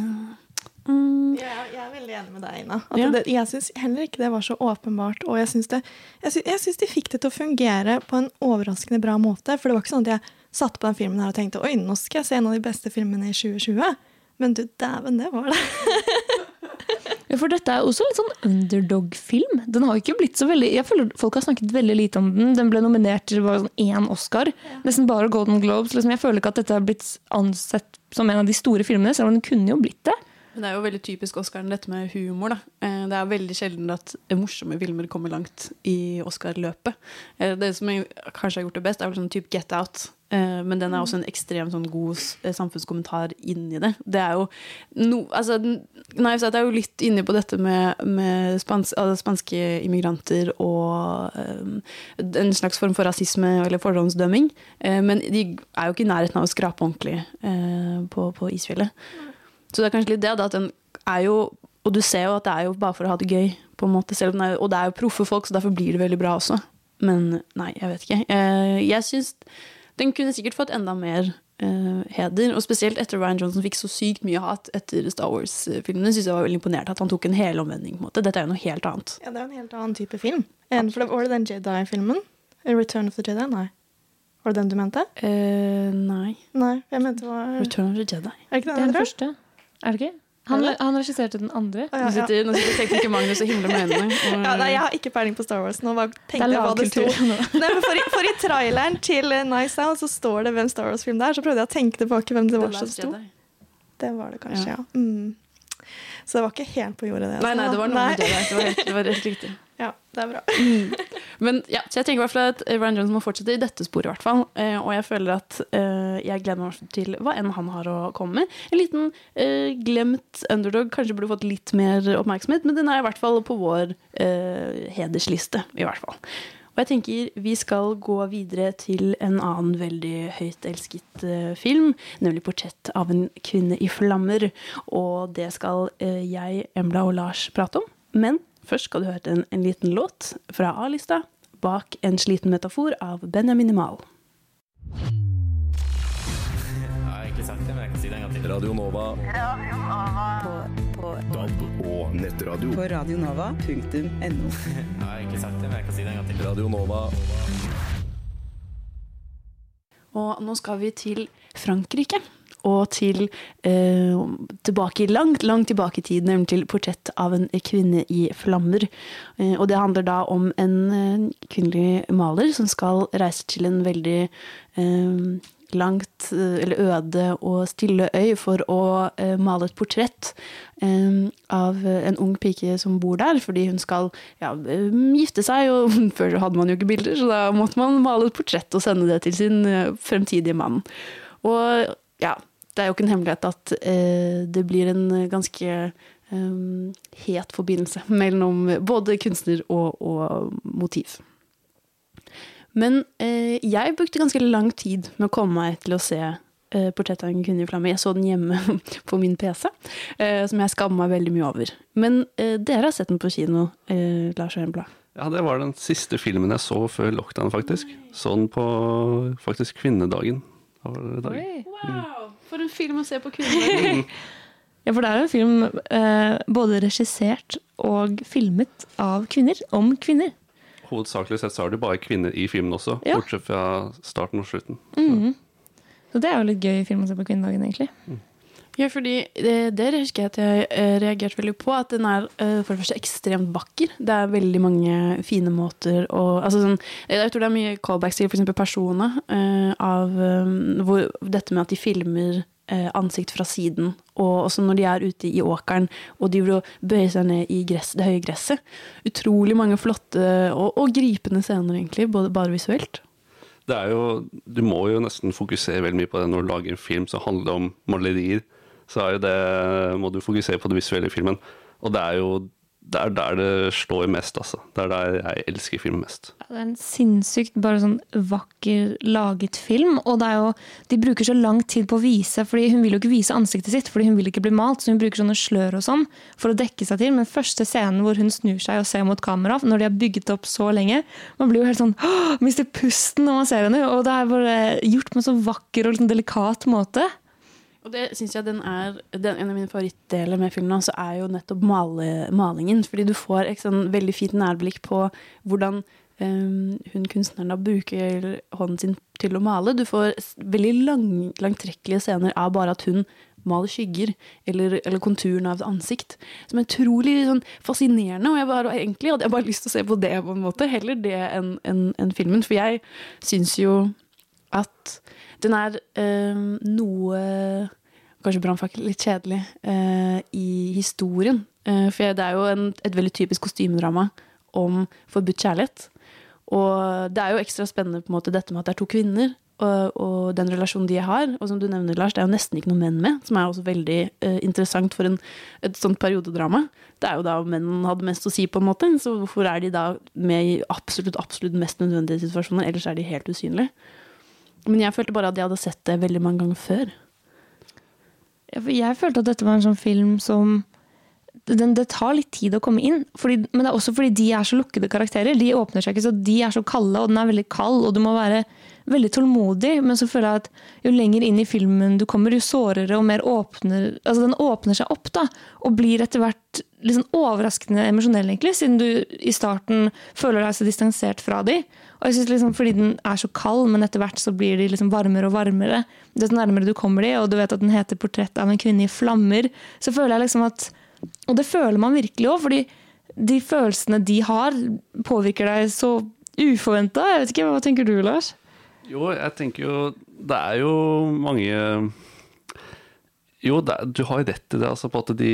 mm, Jeg, jeg er veldig enig med deg, Ina. Ja. det, jeg syns heller ikke det var så åpenbart. Og jeg syns, det, jeg, syns, jeg syns de fikk det til å fungere på en overraskende bra måte. For det var ikke sånn at jeg satt på den filmen her og tenkte oi, nå skal jeg se en av de beste filmene i 2020. Men du, dæven, det var det. Ja, for dette er også litt sånn underdog-film. Den har ikke blitt så veldig Jeg føler Folk har snakket veldig lite om den. Den ble nominert til bare sånn én Oscar. Nesten bare Golden Globes. Liksom, jeg føler ikke at dette har blitt ansett som en av de store filmene, selv om den kunne jo blitt det. Men det er jo veldig typisk Oscaren, dette med humor. Da. Eh, Det er veldig sjelden at morsomme filmer kommer langt i Oscar-løpet. Eh, Det som kanskje har gjort det best, er vel sånn type Get Out. Eh, Men den er også en ekstremt sånn god eh, samfunnskommentar inni det. Det er jo no, altså, Knives Out er jo litt inne på dette med, med spans, altså, spanske immigranter og um, en slags form for rasisme eller fordomsdømming. Uh, Men de er jo ikke i nærheten av å skrape ordentlig uh, på, på isfjellet. Så det er kanskje litt det, da, at den er jo Og du ser jo at det er jo bare for å ha det gøy, på en måte. Selv om den er, og det er jo proffe folk, så derfor blir det veldig bra også. Men nei, jeg vet ikke. Uh, Jeg syns den kunne sikkert fått enda mer uh, heder. Og spesielt etter Ryan Johnson fikk så sykt mye hat etter Star Wars-filmene, syns jeg var veldig imponert at han tok en helomvending. på en måte. Dette er jo noe helt annet. Ja, det er en helt annen type film. En, for det, var det den Jedi-filmen? Return of the Jedi? Nei. Var det den du mente? nei. Nei, jeg mente det var Return of the Jedi. Er det ikke Det den er den første. Er det ikke? Han, han regisserte den andre. ja, Nå sitter, nå sitter tekniker Magnus og himler med øynene. Og, Ja, nei, jeg har ikke peiling på Star Wars. Nå bare tenkte jeg hva det sto. Nei, men for, i, for i traileren til eh, Nice Out så står det hvem Star Wars-film det er. Så prøvde jeg å tenke tilbake hvem det var som sto. Det var det kanskje, Ja. ja. Mm. Så det var ikke helt på jordet, det. Nei, nei, altså. det var noe Nei. med der. Det var helt, det var helt riktig. Ja, det er bra. Men ja, så jeg tenker i hvert fall at Ryan Jones må fortsette i dette sporet, i hvert fall. Eh, og jeg føler at eh, jeg gleder meg til hva enn han har å komme med. En liten eh, glemt underdog kanskje burde fått litt mer oppmerksomhet, men den er i hvert fall på vår eh, hedersliste, i hvert fall. Og jeg tenker vi skal gå videre til en annen veldig høyt elsket eh, film, nemlig 'Portrett av en kvinne i flammer'. Og det skal eh, jeg, Embla og Lars prate om. Men først skal du høre en, en liten låt fra A-lista, 'Bak en sliten metafor' av Benjamin Mal. Radio til. Radio Nova. På, DAB og nettradio. på radionova.no. Si. Radio Nova. Og nå skal vi til Frankrike. Og til eh, tilbake, langt, langt tilbake i tid, nemlig til 'Portrett av en kvinne i flammer'. Eh, og det handler da om en eh, kvinnelig maler som skal reise til en veldig eh, langt, eh, eller øde og stille øy for å eh, male et portrett eh, av en ung pike som bor der, fordi hun skal ja, eh, gifte seg, og før hadde man jo ikke bilder, så da måtte man male et portrett og sende det til sin eh, fremtidige mann. Og ja, det er jo ikke en hemmelighet at eh, det blir en ganske eh, het forbindelse mellom både kunstner og, og motiv. Men eh, jeg brukte ganske lang tid med å komme meg til å se eh, portrettet av en kvinne i flamme'. Jeg så den hjemme på min PC, eh, som jeg skammer meg veldig mye over. Men eh, dere har sett den på kino, eh, Lars Øyenblad. Ja, det var den siste filmen jeg så før lockdown, faktisk. Så den på faktisk kvinnedagen. dagen. Wow, for en film å se på kvinner. Ja, for det er jo en film eh, både regissert og filmet av kvinner, om kvinner. Hovedsakelig sett så er det bare kvinner i filmen også, Ja. bortsett fra starten og slutten. Mhm. Så det er jo litt gøy film å se på kvinnedagen, egentlig. Ja, fordi det, det husker jeg at jeg eh, reagerte veldig på. At den er eh, for det første ekstremt vakker. Det er veldig mange fine måter å altså sånn, Jeg tror det er mye callbacks til f.eks. personene. eh, av eh, hvor, dette med at de filmer eh, ansikt fra siden. Og også når de er ute i åkeren og de bøyer seg ned i gress, det høye gresset. Utrolig mange flotte og, og gripende scener, egentlig. Både bare visuelt. Jo, du må jo nesten fokusere veldig mye på det når du lager en film som handler om malerier. Så er jo det, må du fokusere på det visuelle i filmen. Og det er jo det er der det slår mest, altså. Det er der jeg elsker film mest. Det er en sinnssykt bare sånn vakker laget film. Og det er jo, de bruker så lang tid på å vise, fordi hun vil jo ikke vise ansiktet sitt, fordi hun vil ikke bli malt, så hun bruker sånne slør og sånn for å dekke seg til. Men første scenen hvor hun snur seg og ser mot kamera, når de har bygget opp så lenge, man blir jo helt sånn mister pusten når man ser henne. Og det er bare gjort på en så vakker og liksom delikat måte. Og det synes jeg den er den, En av mine favorittdeler med filmen også er jo nettopp male, malingen. Fordi du får et sånn veldig fint nærblikk på hvordan um, hun kunstneren da bruker hånden sin til å male. Du får veldig lang, langtrekkelige scener av bare at hun maler skygger, eller, eller konturen av et ansikt. Som er utrolig sånn, fascinerende. Og jeg bare, egentlig hadde jeg bare lyst til å se på det, på en måte. Heller det enn en, en filmen. For jeg syns jo at den er eh, noe Kanskje brannfakkel litt kjedelig eh, i historien. Eh, for det er jo en, et veldig typisk kostymedrama om forbudt kjærlighet. Og det er jo ekstra spennende på en måte dette med at det er to kvinner, og, og den relasjonen de har. Og som du nevner, Lars, det er jo nesten ikke noen menn med, som er også veldig eh, interessant for en, et sånt periodedrama. Det er jo da menn hadde mest å si, på en måte. Så hvorfor er de da med i absolutt, absolutt mest nødvendige situasjoner? Ellers er de helt usynlige. Men jeg følte bare at jeg hadde sett det veldig mange ganger før. Jeg følte at dette var en sånn film som den, Det tar litt tid å komme inn. Fordi, men det er også fordi de er så lukkede karakterer. De åpner seg ikke, så de er så kalde, og den er veldig kald, og du må være veldig tålmodig. Men så føler jeg at jo lenger inn i filmen du kommer, jo sårere og mer åpner Altså den åpner seg opp, da, og blir etter hvert litt sånn overraskende emosjonell, egentlig, siden du i starten føler deg så distansert fra de. Og jeg synes liksom, Fordi den er så kald, men etter hvert så blir de liksom varmere og varmere. Dess nærmere du kommer de, og du vet at den heter 'Portrett av en kvinne i flammer', så føler jeg liksom at Og det føler man virkelig òg, fordi de følelsene de har, påvirker deg så uforventa. Jeg vet ikke, Hva tenker du, Lars? Jo, jeg tenker jo Det er jo mange Jo, er, du har jo rett i det, altså, på at de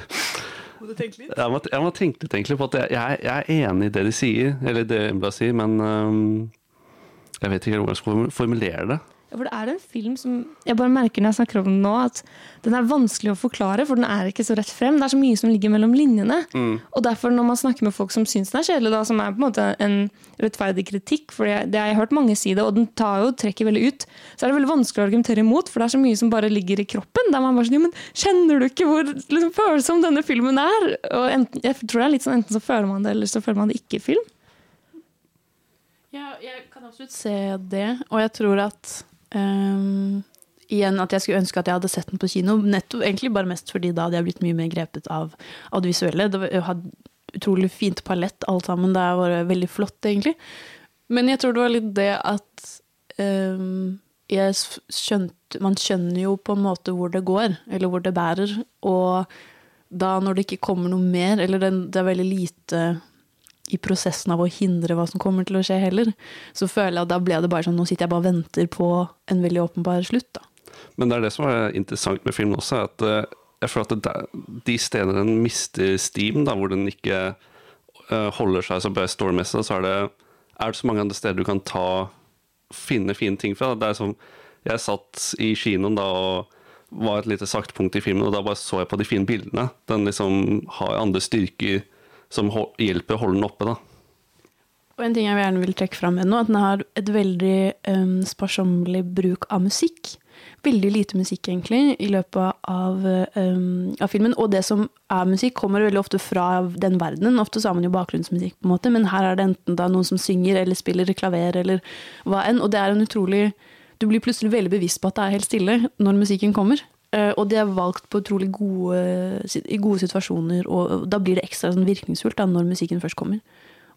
Må du tenke litt? Jeg må, jeg må tenke litt egentlig på at jeg, jeg, jeg er enig i det de sier, eller det Embla sier, men um, jeg vet ikke hvordan jeg skal formulere det. For det er en film som Jeg bare merker når jeg snakker om den nå, at den er vanskelig å forklare, for den er ikke så rett frem. Det er så mye som ligger mellom linjene. Mm. Og derfor, når man snakker med folk som syns den er kjedelig, da, som er på en måte en rettferdig kritikk, for det, det har jeg hørt mange si det, og den tar jo trekker veldig ut, så er det veldig vanskelig å argumentere imot, for det er så mye som bare ligger i kroppen. Der man bare sånn, jo, men Kjenner du ikke hvor liksom, følsom denne filmen er? Og enten, jeg tror det er litt sånn, Enten så føler man det, eller så føler man det ikke i film. Ja, jeg kan absolutt se det, og jeg tror at ehm, Igjen at jeg skulle ønske at jeg hadde sett den på kino. Nettopp, egentlig bare mest fordi da hadde jeg blitt mye mer grepet av, av det visuelle. Det var, hadde utrolig fint palett, alt sammen. Det var veldig flott, egentlig. Men jeg tror det var litt det at um, jeg skjønte Man skjønner jo på en måte hvor det går, eller hvor det bærer. Og da når det ikke kommer noe mer, eller det er veldig lite i prosessen av å hindre hva som kommer til å skje heller, så føler jeg at da ble det bare sånn nå sitter jeg bare og venter på en veldig åpenbar slutt, da. Men det er det som er interessant med filmen også, at eh, jeg føler at der, de stedene den mister steam, da, hvor den ikke eh, holder seg så best story-messig, så er det, er det så mange andre steder du kan ta finne fine ting fra. Det er som, jeg satt i kinoen da og var et lite saktpunkt i filmen, og da bare så jeg på de fine bildene. Den liksom har andre styrker som hjelper å holde den oppe. da. Og en ting jeg gjerne vil trekke fram med nå, at den har et veldig um, sparsommelig bruk av musikk. Veldig lite musikk, egentlig, i løpet av, um, av filmen. Og det som er musikk, kommer veldig ofte fra den verdenen. Ofte så har man jo bakgrunnsmusikk, på en måte, men her er det enten da noen som synger eller spiller klaver eller hva enn. Og det er en utrolig Du blir plutselig veldig bevisst på at det er helt stille når musikken kommer. Eh, og de er valgt på utrolig gode, i gode situasjoner, og da blir det ekstra sånn virkningsfullt da, når musikken først kommer.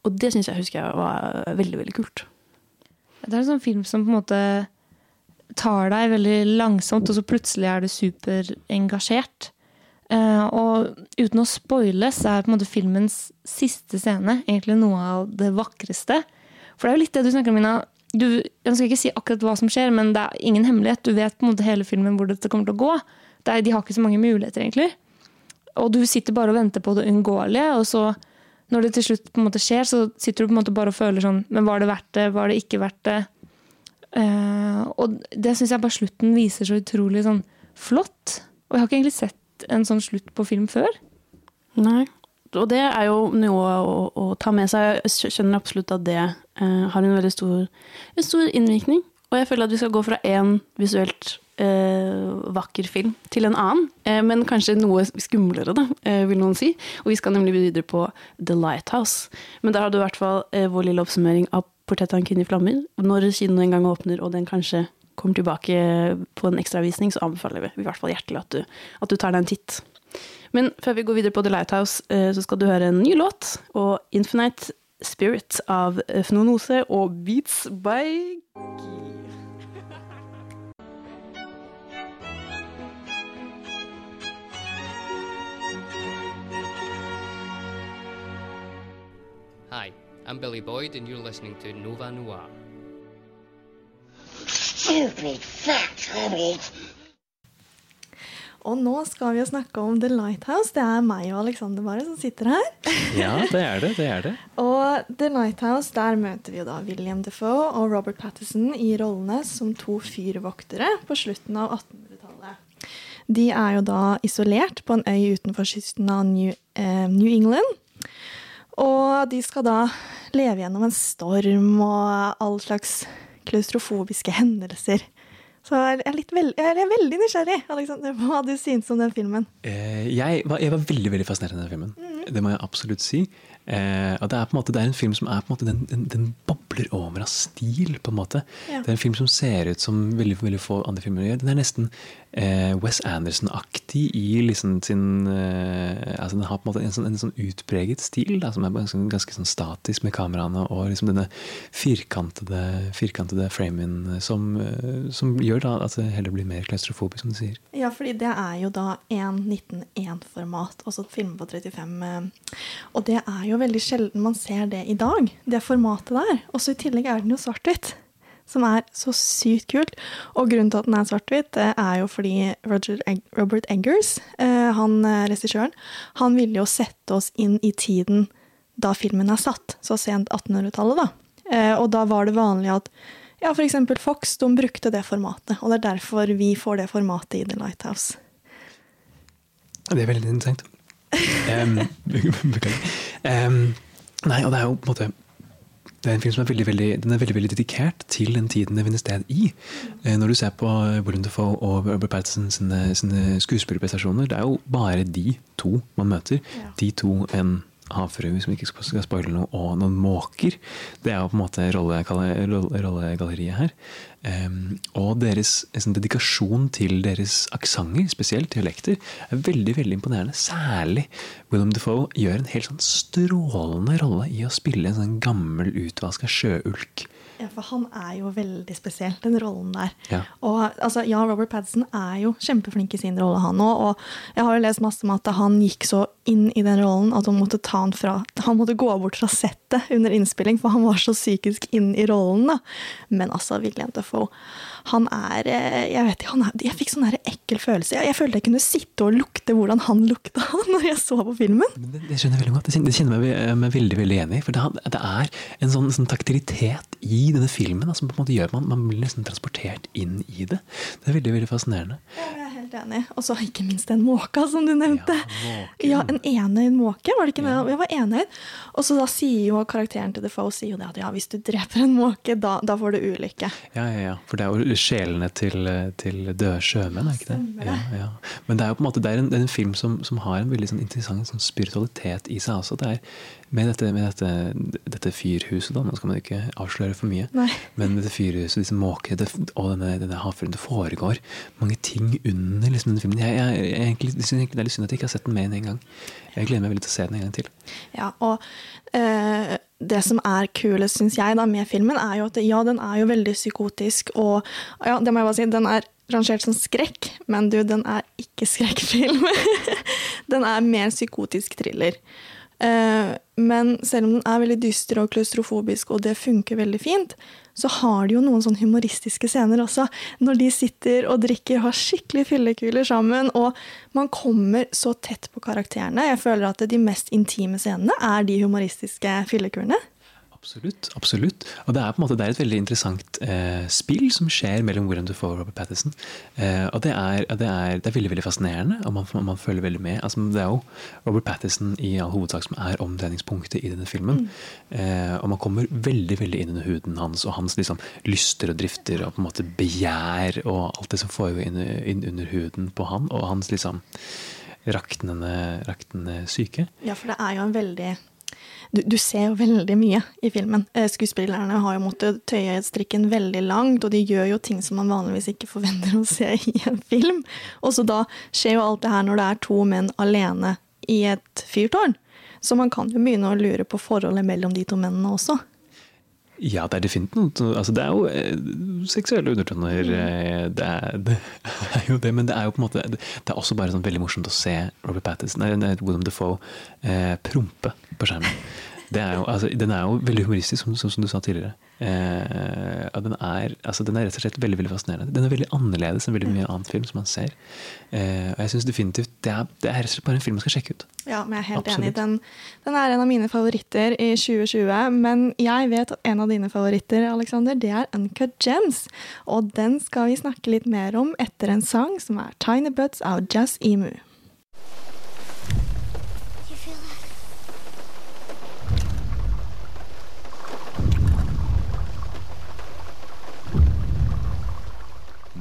Og det syns jeg husker jeg var veldig, veldig kult. Det er en sånn film som på en måte tar deg veldig langsomt, og så plutselig er du superengasjert. Eh, og uten å spoile, så er på en måte filmens siste scene egentlig noe av det vakreste. For det er jo litt det du snakker om, Mina. Du, jeg skal ikke si akkurat hva som skjer, men det er ingen hemmelighet. Du vet på en måte hele filmen hvor dette kommer til å gå. Er, de har ikke så mange muligheter, egentlig. Og du sitter bare og venter på det uunngåelige, og så når det til slutt på en måte skjer, så sitter du på en måte bare og føler sånn Men var det verdt det? Var det ikke verdt det? Uh, og det syns jeg bare slutten viser så utrolig sånn flott. Og jeg har ikke egentlig sett en sånn slutt på film før. Nei. Og det er jo noe å, å ta med seg. Jeg skjønner absolutt at det eh, har en veldig stor, en stor innvirkning. Og jeg føler at vi skal gå fra én visuelt eh, vakker film til en annen, eh, men kanskje noe skumlere, da, eh, vil noen si. Og vi skal nemlig videre på The Lighthouse. Men der har du i hvert fall eh, vår lille oppsummering av Portrett av en kvinne i flammer'. Når kinoen en gang åpner, og den kanskje kommer tilbake på en ekstravisning, så anbefaler vi i hvert fall hjertelig at du, at du tar deg en titt. Men før vi går videre på The Lighthouse, eh, så skal du høre en ny låt, og 'Infinite Spirit' av Fnonose og Beats by Hi, I'm Billy Boyd, and you're listening to Nova Noir. Stupid fat hobbit. Og nå skal vi jo snakke om The Lighthouse. Det er meg og Alexander bare som sitter her. Ja, det er det. det er det. Og The Lighthouse, der møter vi jo da William Defoe og Robert Patterson i rollene som to fyrvoktere på slutten av 1800-tallet. De er jo da isolert på en øy utenfor kysten av New, eh, New England. Og de skal da leve gjennom en storm og all slags klaustrofobiske hendelser. Så jeg er, veld, jeg er veldig nysgjerrig Alexander, på hva du syns om den filmen. Eh, jeg, var, jeg var veldig veldig fascinert av den filmen. Det må jeg absolutt si. Eh, det er på en måte det er en film som er på en måte, den, den, den bobler over av stil. på en måte. Ja. Det er en film som ser ut som veldig veldig få andre filmer gjør. Den er nesten Wes Anderson-aktig i liksom sin eh, altså Den har på en måte en sånn, en sånn utpreget stil da, som er ganske, ganske sånn statisk med kameraene og liksom denne firkantede, firkantede framen som, eh, som gjør da at det heller blir mer klaustrofobisk, som du sier. Ja, fordi det er jo da 1.19.1-format, altså filmer på 35. eh, Og det er jo veldig sjelden man ser det i dag, det formatet der. Og så i tillegg er den jo svart-hvitt, som er så sykt kult. Og grunnen til at den er svart-hvitt, er jo fordi Roger Robert Eggers, eh, han eh, regissøren, han ville jo sette oss inn i tiden da filmen er satt, så sent 1800-tallet, da. Eh, og da var det vanlig at ja, eksempel Fox de brukte det formatet, og det er derfor vi får det formatet i The Lighthouse. Det er veldig interessant. Um, beklager. Um, nei, og det er jo på en måte det er en film som er veldig, veldig, den er veldig, veldig dedikert til den tiden det finner sted i. Eh, Når du ser på William Defoe og Robert Pattinson sine, sine skuespillerprestasjoner, det er jo bare de to man møter. De to, en havfrue vi ikke skal spoile noe, og noen måker. Det er jo på en måte rolle- rolle- rollegalleriet her. Um, og deres sånn, dedikasjon til deres aksenter, spesielt dialekter, er veldig veldig imponerende. Særlig William Defoe gjør en helt sånn strålende rolle i å spille en sånn gammel, utvaska sjøulk. Ja, for han er jo veldig spesiell, den rollen der. Ja. Og altså, ja, Robert Pattinson er jo kjempeflink i sin rolle, han òg. Og jeg har jo lest masse om at han gikk så inn i den rollen at han måtte ta han fra Han måtte gå bort fra settet under innspilling, for han var så psykisk inn i rollen, da. Men altså, William Defoe, han er eh, Jeg vet ikke, han er, jeg fikk sånn ekkel følelse. Jeg, jeg følte jeg kunne sitte og lukte hvordan han lukta når jeg så på filmen. Det, det skjønner jeg veldig godt. Det kjenner, jeg meg, meg veldig veldig enig i. For det, det er en sånn, sånn taktilitet i denne filmen da, som på en måte gjør man, man blir nesten transportert inn i det. Det er veldig veldig fascinerende. Ja, er helt enig. Og så ikke minst den måka som du nevnte. Ja, En enøyd måke, var det ikke det? Jeg var enøyd. Og så da sier jo karakteren til Defoe sier jo det at ja, hvis du dreper en måke, da, da får du ulykke. Ja, ja, ja. For det er jo sjelene til, til døde sjømenn, er ikke? Det. Ja, ja. Men det er jo på en måte det er en, det er en film som, som har en veldig sånn interessant sånn spiritualitet i seg også. Det er med dette, med dette, dette fyrhuset, da, nå skal man ikke avsløre for mye, Nei. men dette fyrhuset, disse måkene det, og denne, denne havfruen, det foregår mange ting under liksom, denne filmen. Jeg, jeg, jeg, jeg synes egentlig det er litt synd at jeg ikke har sett den med en gang. Jeg gleder meg veldig til å se den en gang til. Ja, og øh, det som er kulest, syns jeg, da, med filmen, er jo at ja, den er jo veldig psykotisk, og ja, det må jeg bare si, den er rangert som skrekk, men du, den er ikke skrekkfilm. den er mer psykotisk thriller. Eh, men selv om den er veldig dyster og klaustrofobisk, og det funker veldig fint, så har de jo noen sånn humoristiske scener også. Når de sitter og drikker, har skikkelig fyllekuler sammen, og man kommer så tett på karakterene. Jeg føler at de mest intime scenene er de humoristiske fyllekulene. Absolutt. absolutt. Og det er på en måte det er et veldig interessant eh, spill som skjer mellom William Defoe og Robert Pattinson. Eh, og det er, det, er, det er, veldig veldig fascinerende, og man, man følger veldig med. Altså, det er jo Robert Pattinson i all hovedsak som er omdreiningspunktet i denne filmen. Mm. Eh, og man kommer veldig veldig inn under huden hans og hans liksom, lyster og drifter og på en måte begjær og alt det som foregår inn, inn under huden på han, og hans liksom raktende, raktende syke. Ja, for det er jo en veldig du, du, ser jo veldig mye i filmen. Eh, skuespillerne har jo måttet tøye strikken veldig langt, og de gjør jo ting som man vanligvis ikke forventer å se i en film. Og så da skjer jo alt det her når det er to menn alene i et fyrtårn. Så man kan jo begynne å lure på forholdet mellom de to mennene også. Ja, det er definitivt altså, Det er jo eh, seksuelle undertoner. Mm. Eh, det, er, det, er, jo det, men det er jo på en måte Det er også bare sånn veldig morsomt å se Robert Pattinson, nei, William Defoe, eh, prompe på skjermen. Er jo, altså, den er jo veldig humoristisk, som, som, du sa tidligere. Eh, den, er, altså, den, er, rett og slett veldig veldig fascinerende. Den er veldig annerledes enn veldig mye annen film som man ser. Eh, og jeg synes definitivt det er, det er, rett og slett bare en film man skal sjekke ut. Ja, men jeg er helt Absolutt. enig. Den, den, er en av mine favoritter i 2020. Men jeg vet at en av dine favoritter Alexander, det er Uncut Gems. Og den skal vi snakke litt mer om etter en sang som er Tiny Butts av Jazz Emu.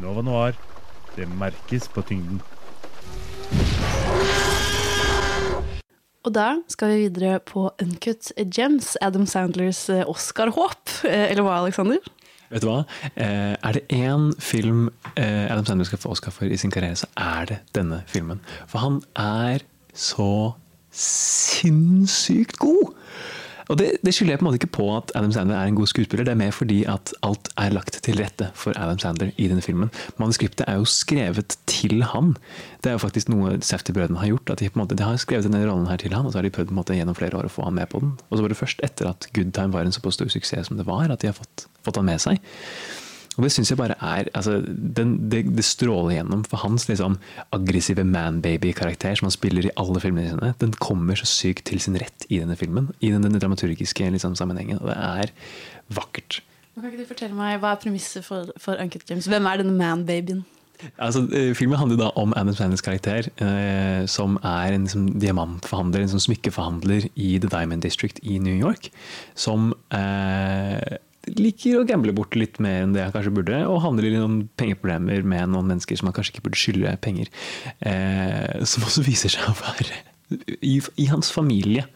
Nova Noir. Det merkes på tyngden. Og da skal vi videre på Uncut Gems, Adam Sandlers eh, Oscar-håp. Eh, eller hva, Alexander? Vet du hva? Eh, er det én film Adam Sandler skal få Oscar for i sin karriere, så er det denne filmen. For han er så sinnssykt god! Og det, det, skylder jeg på en måte ikke på at Adam Sandler er en god skuespiller, det er mer fordi at alt er lagt til rette for Adam Sandler i denne filmen. Manuskriptet er jo skrevet til han. Det er jo faktisk noe Safety-brødrene har gjort. at de, på en måte, de har skrevet denne rollen her til han, og så har de prøvd på en måte, gjennom flere år å få han med på den. Og så var det først etter at Good Time var en såpass stor suksess som det var, at de har fått, fått han med seg. Og det syns jeg bare er altså, den, det, det, stråler gjennom. For hans liksom, aggressive man-baby-karakter som han spiller i alle filmene sine, den kommer så sykt til sin rett i denne filmen. I den, denne dramaturgiske liksom, sammenhengen. Og det er vakkert. Kan ikke du fortelle meg, Hva er premisset for, for Uncut James? Hvem er denne man-babyen? Altså, eh, filmen handler da om Adam Sanders karakter, eh, som er en liksom, diamantforhandler, en sånn smykkeforhandler i The Diamond District i New York. Som eh, liker å gamble bort litt mer enn det han kanskje burde, og handler i noen pengeproblemer med noen mennesker som han kanskje ikke burde skylde penger. Eh, som også viser seg å være i, i hans familie.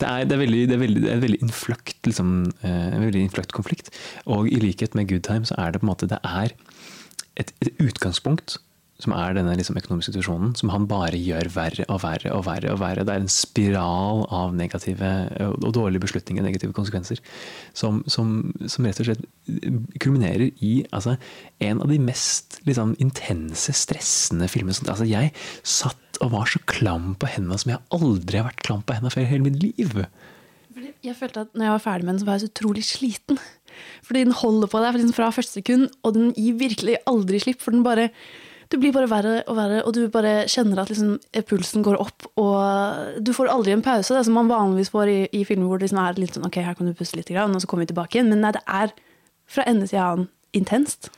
Det er, det er, veldig, det er veldig, det er veldig innfløkt, liksom, eh, en veldig innfløkt konflikt. Og i likhet med Good Time så er det på en måte det er et, et utgangspunkt som er denne liksom, økonomiske situasjonen, som han bare gjør verre og verre og verre. og verre. Det er en spiral av negative og dårlige beslutninger, negative konsekvenser, som, som, som rett og slett kulminerer i altså, en av de mest liksom, intense, stressende filmene. Altså, jeg satt og var så klam på hendene som jeg aldri har vært klam på hendene før i hele mitt liv. Jeg følte at når jeg var ferdig med den, så var jeg så utrolig sliten. Fordi den holder på deg fra første sekund, og den gir virkelig aldri slipp. For den bare du blir bare verre og verre, og du bare kjenner at liksom, pulsen går opp. Og du får aldri en pause, det som man vanligvis får i, i filmer hvor det liksom er litt sånn ok, her kan du puste litt, og så kommer vi tilbake igjen. Men nei, det er fra ende til annen intenst.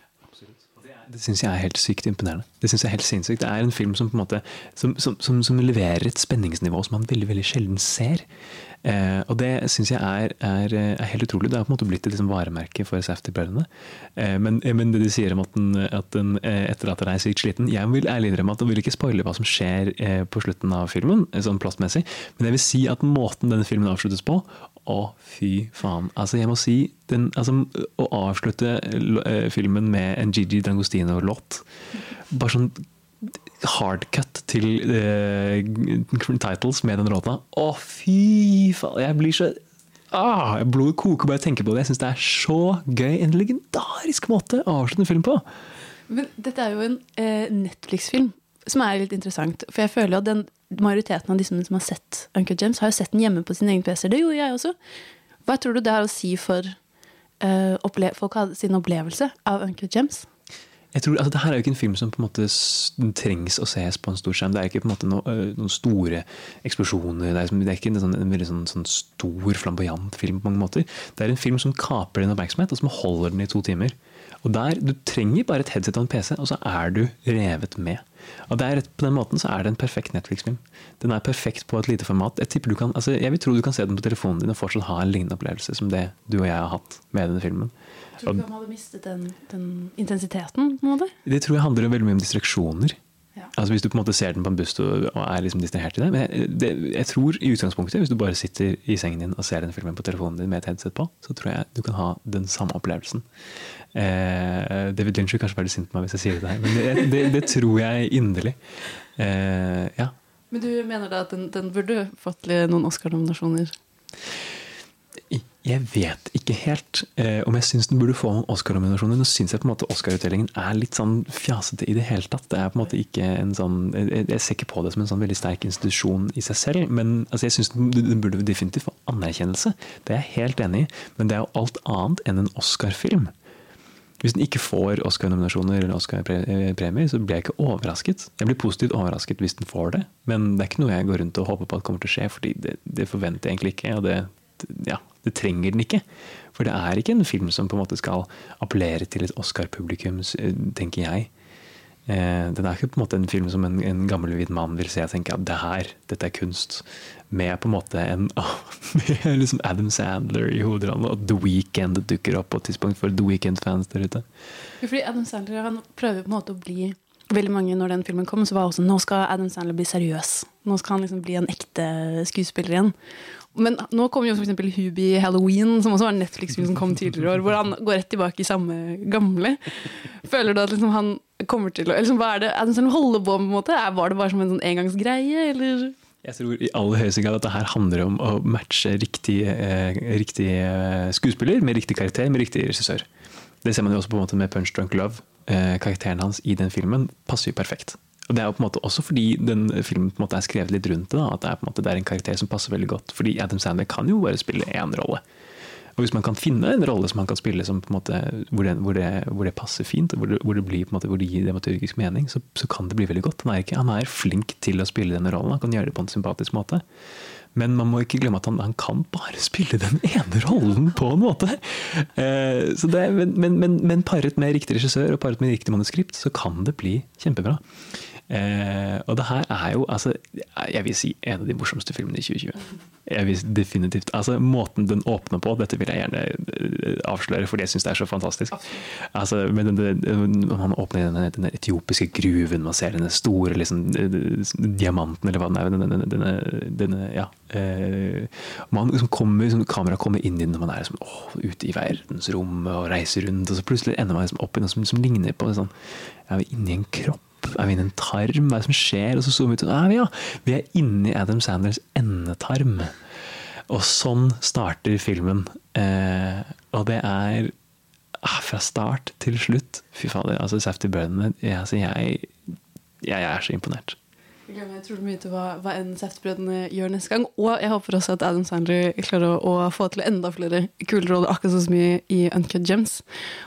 Det syns jeg er helt sykt imponerende. Det synes jeg er helt sinnssykt. Det er en film som på en måte som, som, som, som leverer et spenningsnivå som man veldig veldig sjelden ser. Eh, og det syns jeg er, er, er, helt utrolig. Det har på en måte blitt et liksom varemerke for Safety-brødrene. Eh, men, men, det de sier om at den, at den eh, etterlater deg sykt sliten Jeg vil ærlig innrømme at jeg vil ikke spoile hva som skjer eh, på slutten av filmen, eh, sånn plastmessig, men jeg vil si at måten denne filmen avsluttes på å, fy faen. Altså, jeg må si den, altså, Å avslutte eh, filmen med en Gigi D'Angostino-låt Bare sånn hardcut til uh, titles med den låta. Å, fy faen! Jeg blir så ah, Blodet koker bare jeg tenker på det. Jeg syns det er så gøy. En legendarisk måte å avslutte en film på. Men dette er jo en eh, Netflix-film som er litt interessant. For jeg føler at den majoriteten av de som har sett Uncle James, har jo sett den hjemme på sin egen PC. Det gjorde jeg også. Hva tror du det har å si for eh, opple folk sin opplevelse av Uncle James? Jeg tror, altså, det her er jo ikke en film som på en måte trengs å ses på en stor skjerm. Det er ikke på en måte øh, noen store eksplosjoner. Det er, liksom- det er ikke en, sånn, en veldig sånn, sånn stor, flamboyant film på mange måter. Det er en film som kaper din oppmerksomhet, og som holder den i to timer. Og der, Du trenger bare et headset og en PC, og så er du revet med. Og det er, På den måten så er det en perfekt Netflix-film. Den er perfekt på et lite format. Jeg, du kan, altså, jeg vil tro du kan se den på telefonen din og fortsatt ha en lignende opplevelse som det du og jeg har hatt med denne filmen. Tror du ikke han hadde mistet den, den intensiteten? på en måte? Det tror jeg handler veldig mye om distraksjoner. Altså Hvis du på en måte ser den på en buss og og er liksom distrahert i det. Men jeg, det, jeg tror i utgangspunktet, hvis du bare sitter i sengen din og ser den filmen på telefonen din med et headset på, så tror jeg du kan ha den samme opplevelsen. Eh, David Lynch vil kanskje være litt sint på meg hvis jeg sier det her, men det, det, det tror jeg inderlig. Eh, ja. Men du mener da at den, den burde fått noen Oscar-nominasjoner? Jeg vet ikke helt eh, om jeg syns den burde få Oscar-nominasjoner. Nå syns jeg på en måte Oscar-utdelingen er litt sånn fjasete i det hele tatt. Det er på en måte ikke en sånn Jeg, jeg ser ikke på det som en sånn veldig sterk institusjon i seg selv, men altså, jeg syns den, den burde definitivt få anerkjennelse. Det er jeg helt enig i, men det er jo alt annet enn en Oscar-film. Hvis den ikke får Oscar-nominasjoner eller Oscar-premier, så blir jeg ikke overrasket. Jeg blir positivt overrasket hvis den får det, men det er ikke noe jeg går rundt og håper på at kommer til å skje, fordi det, det forventer jeg egentlig ikke. og det, ja, det trenger den ikke. For det er ikke en film som på en måte skal appellere til et Oscar-publikum, tenker jeg. Eh, Den er ikke på en måte en film som en, en gammel hvit mann vil se og tenke at det her, dette er kunst. Med på en måte en med liksom Adam Sandler i hodet, og The Weeknd dukker opp på et tidspunkt for The Weeknd-fans der ute. Fordi Adam Sandler han prøver på en måte å bli Veldig mange når den filmen kom, så var også nå skal Adam Sandler bli seriøs. Nå skal han liksom bli en ekte skuespiller igjen. Men nå kommer jo eksempel Hubie Halloween, som også var en Netflix-film som kom tidligere år, hvor han går rett tilbake i samme gamle. Føler du at liksom han kommer til å liksom, Hva er det en sånn på på en måte? Var det bare som en sånn engangsgreie, eller? Jeg tror i aller høyeste grad at det her handler om å matche riktig, eh, riktig eh, skuespiller med riktig karakter med riktig regissør. Det ser man jo også på en måte med Punch Drunk Love. Eh, karakteren hans i den filmen passer jo perfekt. Og det er jo på en måte også fordi den filmen på en måte er skrevet litt rundt det. Da, at det er, på en måte, det er en karakter som passer veldig godt. Fordi Adam Sandler kan jo bare spille én rolle. Og hvis man kan finne en rolle som han kan spille som på en måte, hvor, det, hvor, det, hvor det passer fint, hvor det, hvor det, blir, på en måte, hvor det gir dramaturgisk mening, så, så kan det bli veldig godt. Han er, ikke, han er flink til å spille denne rollen. Han kan gjøre det på en sympatisk måte. Men man må ikke glemme at han, han kan bare spille den ene rollen på en måte. Eh, det, men, men, men, men paret med riktig regissør og paret med riktig manuskript, så kan det bli kjempebra. Eh, og det her er jo altså, jeg vil si en av de morsomste filmene i 2020. Jeg vil definitivt, altså Måten den åpner på, dette vil jeg gjerne eh, avsløre, fordi jeg syns det er så fantastisk. Altså, men den, den, Man åpner denne, denne etiopiske gruven, man ser denne store liksom, diamanten, eller hva den er. Denne, denne, denne, ja, eh, man liksom kommer, liksom, Kameraet kommer inn i den når man er liksom, å, ute i verdensrommet og reiser rundt, og så plutselig ender man liksom opp i noe som, som ligner på sånn, jeg vi er inni en kropp. Er vi inni en tarm? Hva er det som skjer? Og så zoomer vi ut. Ah, ja, vi er inni Adam Sanders endetarm. Og sånn starter filmen. Eh, og det er ah, fra start til slutt Fy fader, altså Safety burden jeg, jeg, jeg er så imponert. Gleder meg utrolig mye til hva, hva enn Seftbrødrene gjør neste gang. Og jeg håper også at Adam Sandler klarer å, å få til enda flere kule roller, akkurat så mye i Uncut Gems.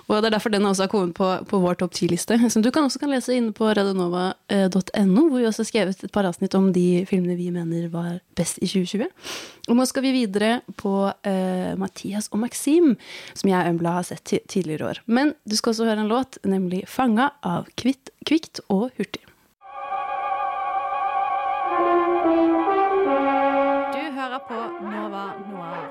Og det er derfor den også har kommet på, på vår topp 10-liste, som du kan også kan lese inne på radionova.no, hvor vi også har skrevet et par avsnitt om de filmene vi mener var best i 2020. Og nå skal vi videre på eh, Mathias og Maxim, som jeg og Embla har sett tidligere år. Men du skal også høre en låt, nemlig 'Fanga' av Kvitt, Kvikt og Hurtig. Hører på Nova Noir.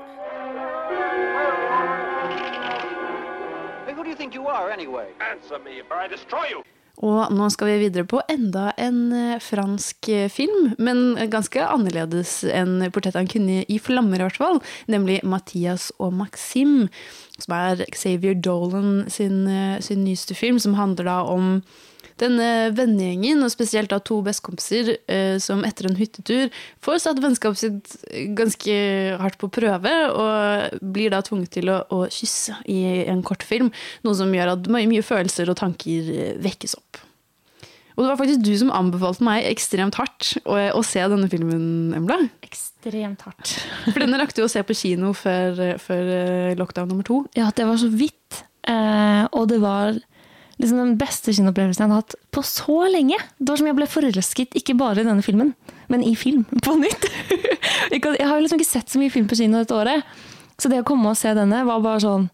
Hey, who do you think you are, anyway? Answer me, or I destroy you! Og nå skal vi videre på enda en eh, fransk eh, film, men ganske annerledes enn 'Portrett av en kvinne i flammer', i hvert fall. Nemlig 'Mathias og Maxim', som er Xavier Dolan sin, eh, sin nyeste film, som handler da om denne vennegjengen, og spesielt da to bestekompiser, eh, som etter en hyttetur får satt vennskapet sitt ganske hardt på prøve, og blir da tvunget til å, å kysse i en kortfilm. Noe som gjør at mye, mye følelser og tanker eh, vekkes opp. Og det var faktisk du som anbefalte meg ekstremt hardt å, å se denne filmen, Embla. Ekstremt hardt. For den rakk du å se på kino før, før eh, lockdown nummer to. Ja, det var så vidt. Eh, og det var liksom den beste kinoopplevelsen jeg hadde hatt på så lenge. Det var som jeg ble forelsket, ikke bare i denne filmen, men i film på nytt. Jeg har liksom ikke sett så mye film på kino dette året, så det å komme og se denne var bare sånn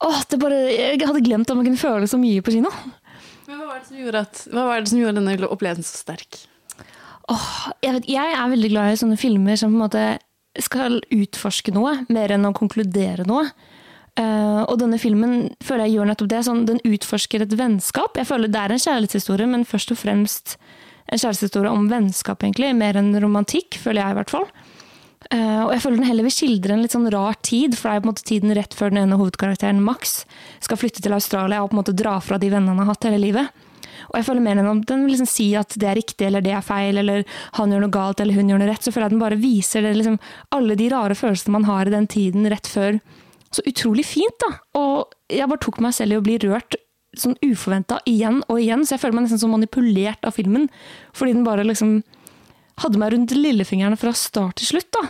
Åh, det bare, Jeg hadde glemt at man kunne føle så mye på kino. Men hva var det som gjorde, at, det som gjorde denne opplevelsen så sterk? jeg, vet, jeg er veldig glad i sånne filmer som på en måte skal utforske noe, mer enn å konkludere noe. Eh, og denne filmen føler jeg gjør nettopp det. Sånn, den utforsker et vennskap. Jeg føler Det er en kjærlighetshistorie, men først og fremst en kjærlighetshistorie om vennskap, egentlig. Mer enn romantikk, føler jeg i hvert fall. Uh, og jeg føler den heller vil skildre en litt sånn rar tid, for det er på en måte tiden rett før den ene hovedkarakteren, Max, skal flytte til Australia og på en måte dra fra de vennene han har hatt hele livet. Og jeg føler mer enn om den vil liksom si at det er riktig eller det er feil, eller han gjør noe galt eller hun gjør noe rett, så føler jeg den bare viser det, liksom, alle de rare følelsene man har i den tiden rett før. Så utrolig fint, da! Og jeg bare tok meg selv i å bli rørt sånn uforventa igjen og igjen, så jeg føler meg nesten så manipulert av filmen, fordi den bare liksom hadde meg rundt lillefingrene fra start til slutt, da.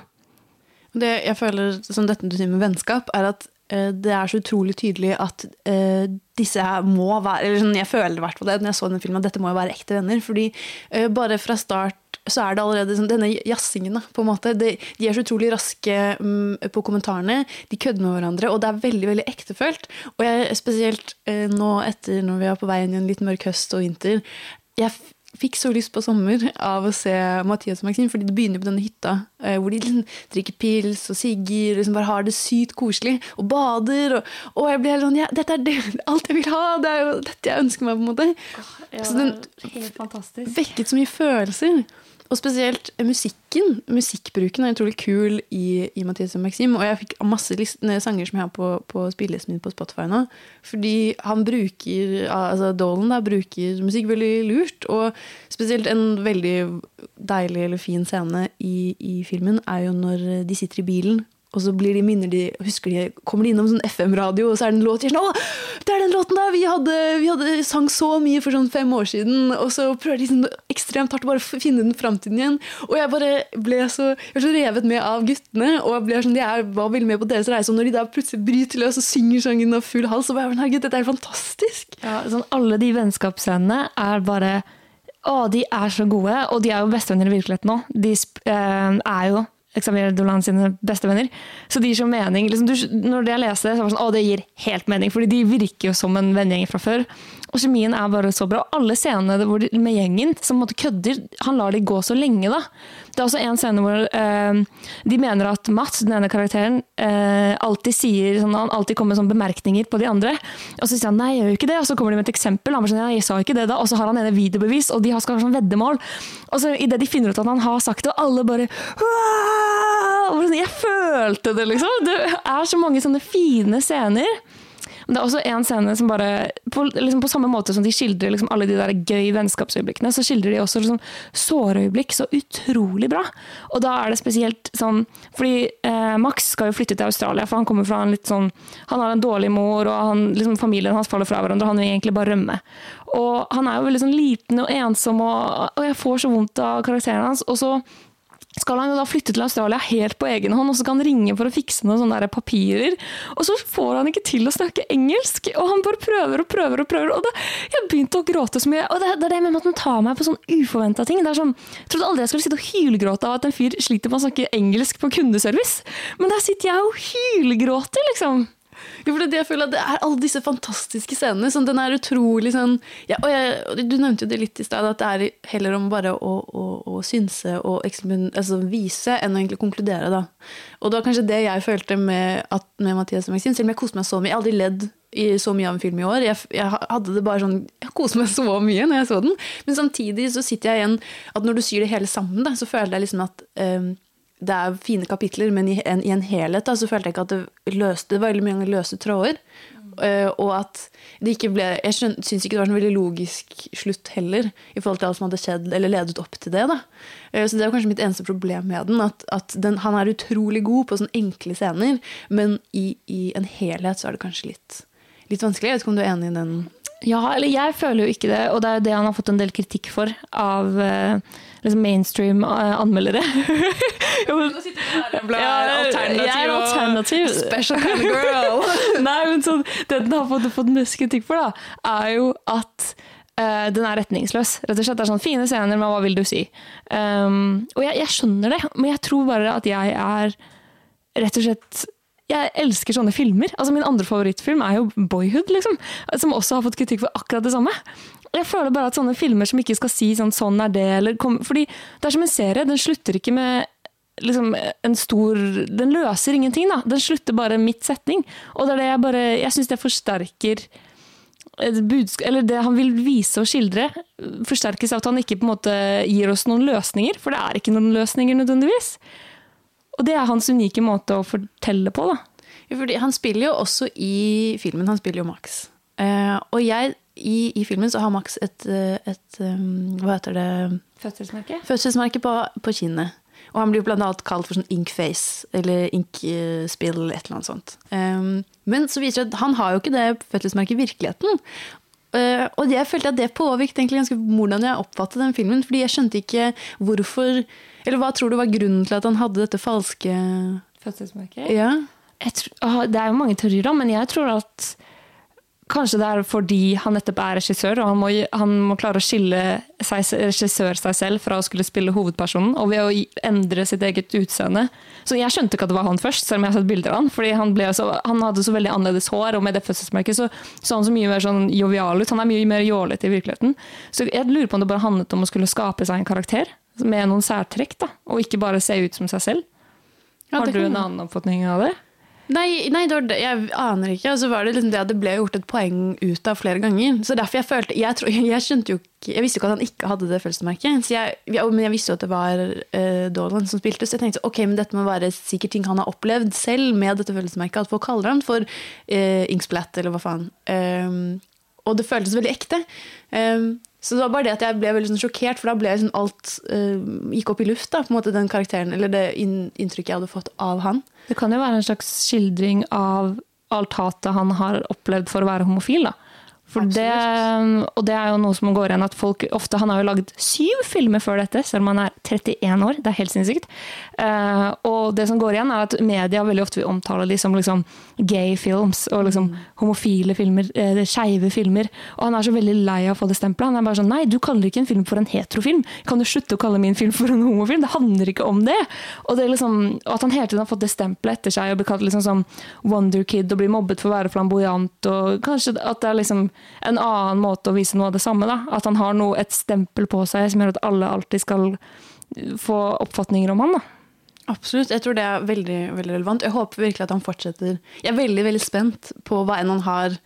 Det jeg føler som dette du sier med vennskap, er at eh, det er så utrolig tydelig at eh, disse her må være Eller sånn, jeg føler i hvert fall det når jeg så den filmen, at dette må jo være ekte venner. fordi eh, bare fra start så er det allerede sånn, denne jazzingen, på en måte. De, de er så utrolig raske um, på kommentarene. De kødder med hverandre, og det er veldig veldig ektefølt. Og jeg, spesielt uh, nå etter når vi er på vei inn i en litt mørk høst og vinter Jeg fikk så lyst på sommer av å se Mathias og Maxim, fordi det begynner på denne hytta eh, hvor de liksom drikker pils og sigger, liksom bare har det sykt koselig, og bader. Og, og jeg blir helt sånn ja, Dette er det, alt jeg vil ha! Det er jo dette jeg ønsker meg, på en måte. så den helt fantastisk. vekket så mye følelser. Og spesielt musikken. Musikkbruken er utrolig kul i, i Mathias og Maxim. Og jeg fikk masse list, sanger som jeg har på, på spillelisten min på Spotify nå. Fordi han bruker altså Dolan da, bruker musikk veldig lurt. Og spesielt en veldig deilig eller fin scene i, i filmen er jo når de sitter i bilen. Og så blir de minner de, husker de, kommer de innom sånn FM-radio, og så er det en låt de er sånn, det er den låten der! Vi hadde, vi hadde sang så mye for sånn fem år siden. Og så prøver de sånn ekstremt hardt bare finne den framtiden igjen. Og jeg bare ble så, jeg ble så revet med av guttene. Og jeg ble sånn, de er, var veldig med på deres reise. Og når de da plutselig bryter løs og synger sangen av full hals, så bare herregud, dette er fantastisk! Ja, sånn, alle de vennskapsscenene er bare Å, de er så gode, og de er jo bestevenner i virkeligheten nå. De eh, er jo Xavier Dolan sine bestevenner. Så det gir så mening. Liksom, du, når jeg leser det, så er det sånn, å, det gir helt mening, fordi de virker jo som en vennegjeng fra før. Og kjemien er bare så bra. Og alle scenene de, med gjengen som måtte kødder, han lar de gå så lenge, da. Det er også en scene hvor eh, de mener at Mats, den ene karakteren, eh, alltid sier sånn, han alltid kommer med sånne bemerkninger på de andre. Og så sier han nei, jeg gjør ikke det. Og så kommer de med et eksempel. Han bare sånn, ja, jeg sa ikke det da. Og så har han ene videobevis, og de har skal ha sånn veddemål. Og så idet de finner ut at han har sagt det, og alle bare! Sånn, Jeg følte det, liksom. Det er så mange sånne fine scener. Men det er også en scene som bare På, liksom på samme måte som de skildrer liksom alle de der gøy vennskapsøyeblikkene, så skildrer de også liksom såreøyeblikk så utrolig bra. Og da er det spesielt sånn Fordi eh, Max skal jo flytte til Australia, for han kommer fra en litt sånn Han har en dårlig mor, og han, liksom, familien hans faller fra hverandre, og han vil egentlig bare rømme. Og han er jo veldig sånn liten og ensom, og, og jeg får så vondt av karakteren hans. Og så skal han jo da flytte til Australia helt på egen hånd, og så skal han ringe for å fikse noen sånne der papirer. Og så får han ikke til å snakke engelsk, og han bare prøver og prøver. og prøver, og da, Jeg begynte å gråte så mye. og Det, det er det med at han tar meg på sånn uforventa ting. Det er sånn, Jeg trodde aldri jeg skulle sitte og hylgråte av at en fyr sliter med å snakke engelsk på kundeservice, men der sitter jeg og hylgråter, liksom. Jo, for det, er det jeg føler det er alle disse fantastiske scenene. Sånn, den er utrolig sånn ja, og jeg, Du nevnte jo det litt i stad, at det er heller om bare å, å, å synse og altså, vise enn å egentlig konkludere. da. Og det var kanskje det jeg følte med, at, med Mathias og Maxine. Selv om jeg koste meg så mye. Jeg har aldri ledd i så mye av en film i år. Jeg, jeg hadde det bare sånn, jeg koste meg så mye når jeg så den. Men samtidig så sitter jeg igjen at når du syr det hele sammen, da, så føler jeg liksom at um, det er fine kapitler, men i en, i en helhet da, så følte jeg ikke at det løste Det var veldig mange løse tråder. Uh, og at det ikke ble Jeg syns ikke det var en veldig logisk slutt heller, i forhold til alt som hadde skjedd eller ledet opp til det. da. Uh, så det er kanskje mitt eneste problem med den. At, at den, han er utrolig god på sånne enkle scener, men i, i en helhet så er det kanskje litt, litt vanskelig. Jeg vet ikke om du er enig i den? Ja, eller jeg føler jo ikke det, og det er jo det han har fått en del kritikk for av eh, liksom mainstream eh, anmeldere. Ja, alternativ jeg er og alternativ. special kind of girl. Nei, men så, det den har fått, fått mest kritikk for, da, er jo at uh, den er retningsløs. Rett og slett, Det er sånn fine scener, men hva vil du si? Um, og jeg, jeg skjønner det, men jeg tror bare at jeg er rett og slett jeg elsker sånne filmer. Altså Min andre favorittfilm er jo Boyhood, liksom. Som også har fått kritikk for akkurat det samme. Jeg føler bare at sånne filmer som ikke skal si sånn 'sånn er det', eller kom, fordi det er som en serie. Den slutter ikke med liksom en stor Den løser ingenting, da. Den slutter bare mitt setning. Og det er det jeg bare Jeg syns det forsterker et budsk- eller det han vil vise og skildre, forsterkes av at han ikke på en måte gir oss noen løsninger. For det er ikke noen løsninger nødvendigvis. Og det er hans unike måte å fortelle på, da. Ja, han spiller jo også i filmen. Han spiller jo Max. Uh, og jeg, i, i filmen så har Max et, eh, et um, Hva heter det? Fødselsmerke? Fødselsmerke på, på kinnet. Og han blir annet kalt for sånn inkface, eller inkspill, et eller annet sånt. Um, men så viser det at han har jo ikke det fødselsmerket i virkeligheten. Uh, og jeg følte at det påvirket egentlig ganske hvordan jeg oppfattet den filmen. Fordi jeg skjønte ikke hvorfor Eller hva tror du var grunnen til at han hadde dette falske Fødselsmerket? Ja. Tror, å, det er jo mange teorier, men jeg tror at Kanskje det er fordi han nettopp er regissør, og han må, han må klare å skille seg, regissør seg selv fra å skulle spille hovedpersonen, og ved å endre sitt eget utseende. Så jeg skjønte ikke at det var han først, selv om jeg har sett bilder av han. fordi han, så, han hadde så veldig annerledes hår, og med det fødselsmerket så så han så mye mer sånn jovial ut. Han er mye mer jålete i virkeligheten. Så jeg lurer på om det bare handlet om å skulle skape seg en karakter med noen særtrekk, da, og ikke bare se ut som seg selv. Har du en annen oppfatning av det? Nei, nei det jeg aner ikke. Og så var det liksom det det ble gjort et poeng ut av flere ganger. Så derfor jeg følte Jeg, tro, jeg skjønte jo ikke Jeg visste jo ikke at han ikke hadde det følelsesmerket. Men jeg visste jo at det var uh, Dolan som spilte, så jeg tenkte ok, men dette må være sikkert ting han har opplevd selv med dette følelsesmerket. At folk kaller han for uh, Inksplat, eller hva faen. Um, og det føltes veldig ekte. Um, så det var bare det at jeg ble veldig sånn sjokkert, for da ble sånn alt uh, gikk opp i lufta, på en måte den karakteren, eller det inn, inntrykket jeg hadde fått av han. Det kan jo være en slags skildring av alt hatet han har opplevd for å være homofil. da. For det, og det er jo noe som går igjen at folk ofte Han har jo laget syv filmer før dette, selv om han er 31 år. Det er helt sinnssykt. Uh, og det som går igjen, er at media veldig ofte vil omtale de som liksom gay films og liksom homofile filmer, uh, skeive filmer. Og han er så veldig lei av å få det stempelet. Han er bare sånn Nei, du kaller ikke en film for en heterofilm. Kan du slutte å kalle min film for en homofilm? Det handler ikke om det. Og, det er liksom, at han hele tiden har fått det stempelet etter seg og blir kalt liksom som Wonder Kid og blir mobbet for å være flamboyant. Og kanskje at det er liksom en annen måte å vise noe av det samme. Da. At han har noe, et stempel på seg som gjør at alle alltid skal få oppfatninger om han. Da. Absolutt. Jeg tror det er veldig, veldig relevant. Jeg håper virkelig at han fortsetter. Jeg er veldig veldig spent på hva enn han har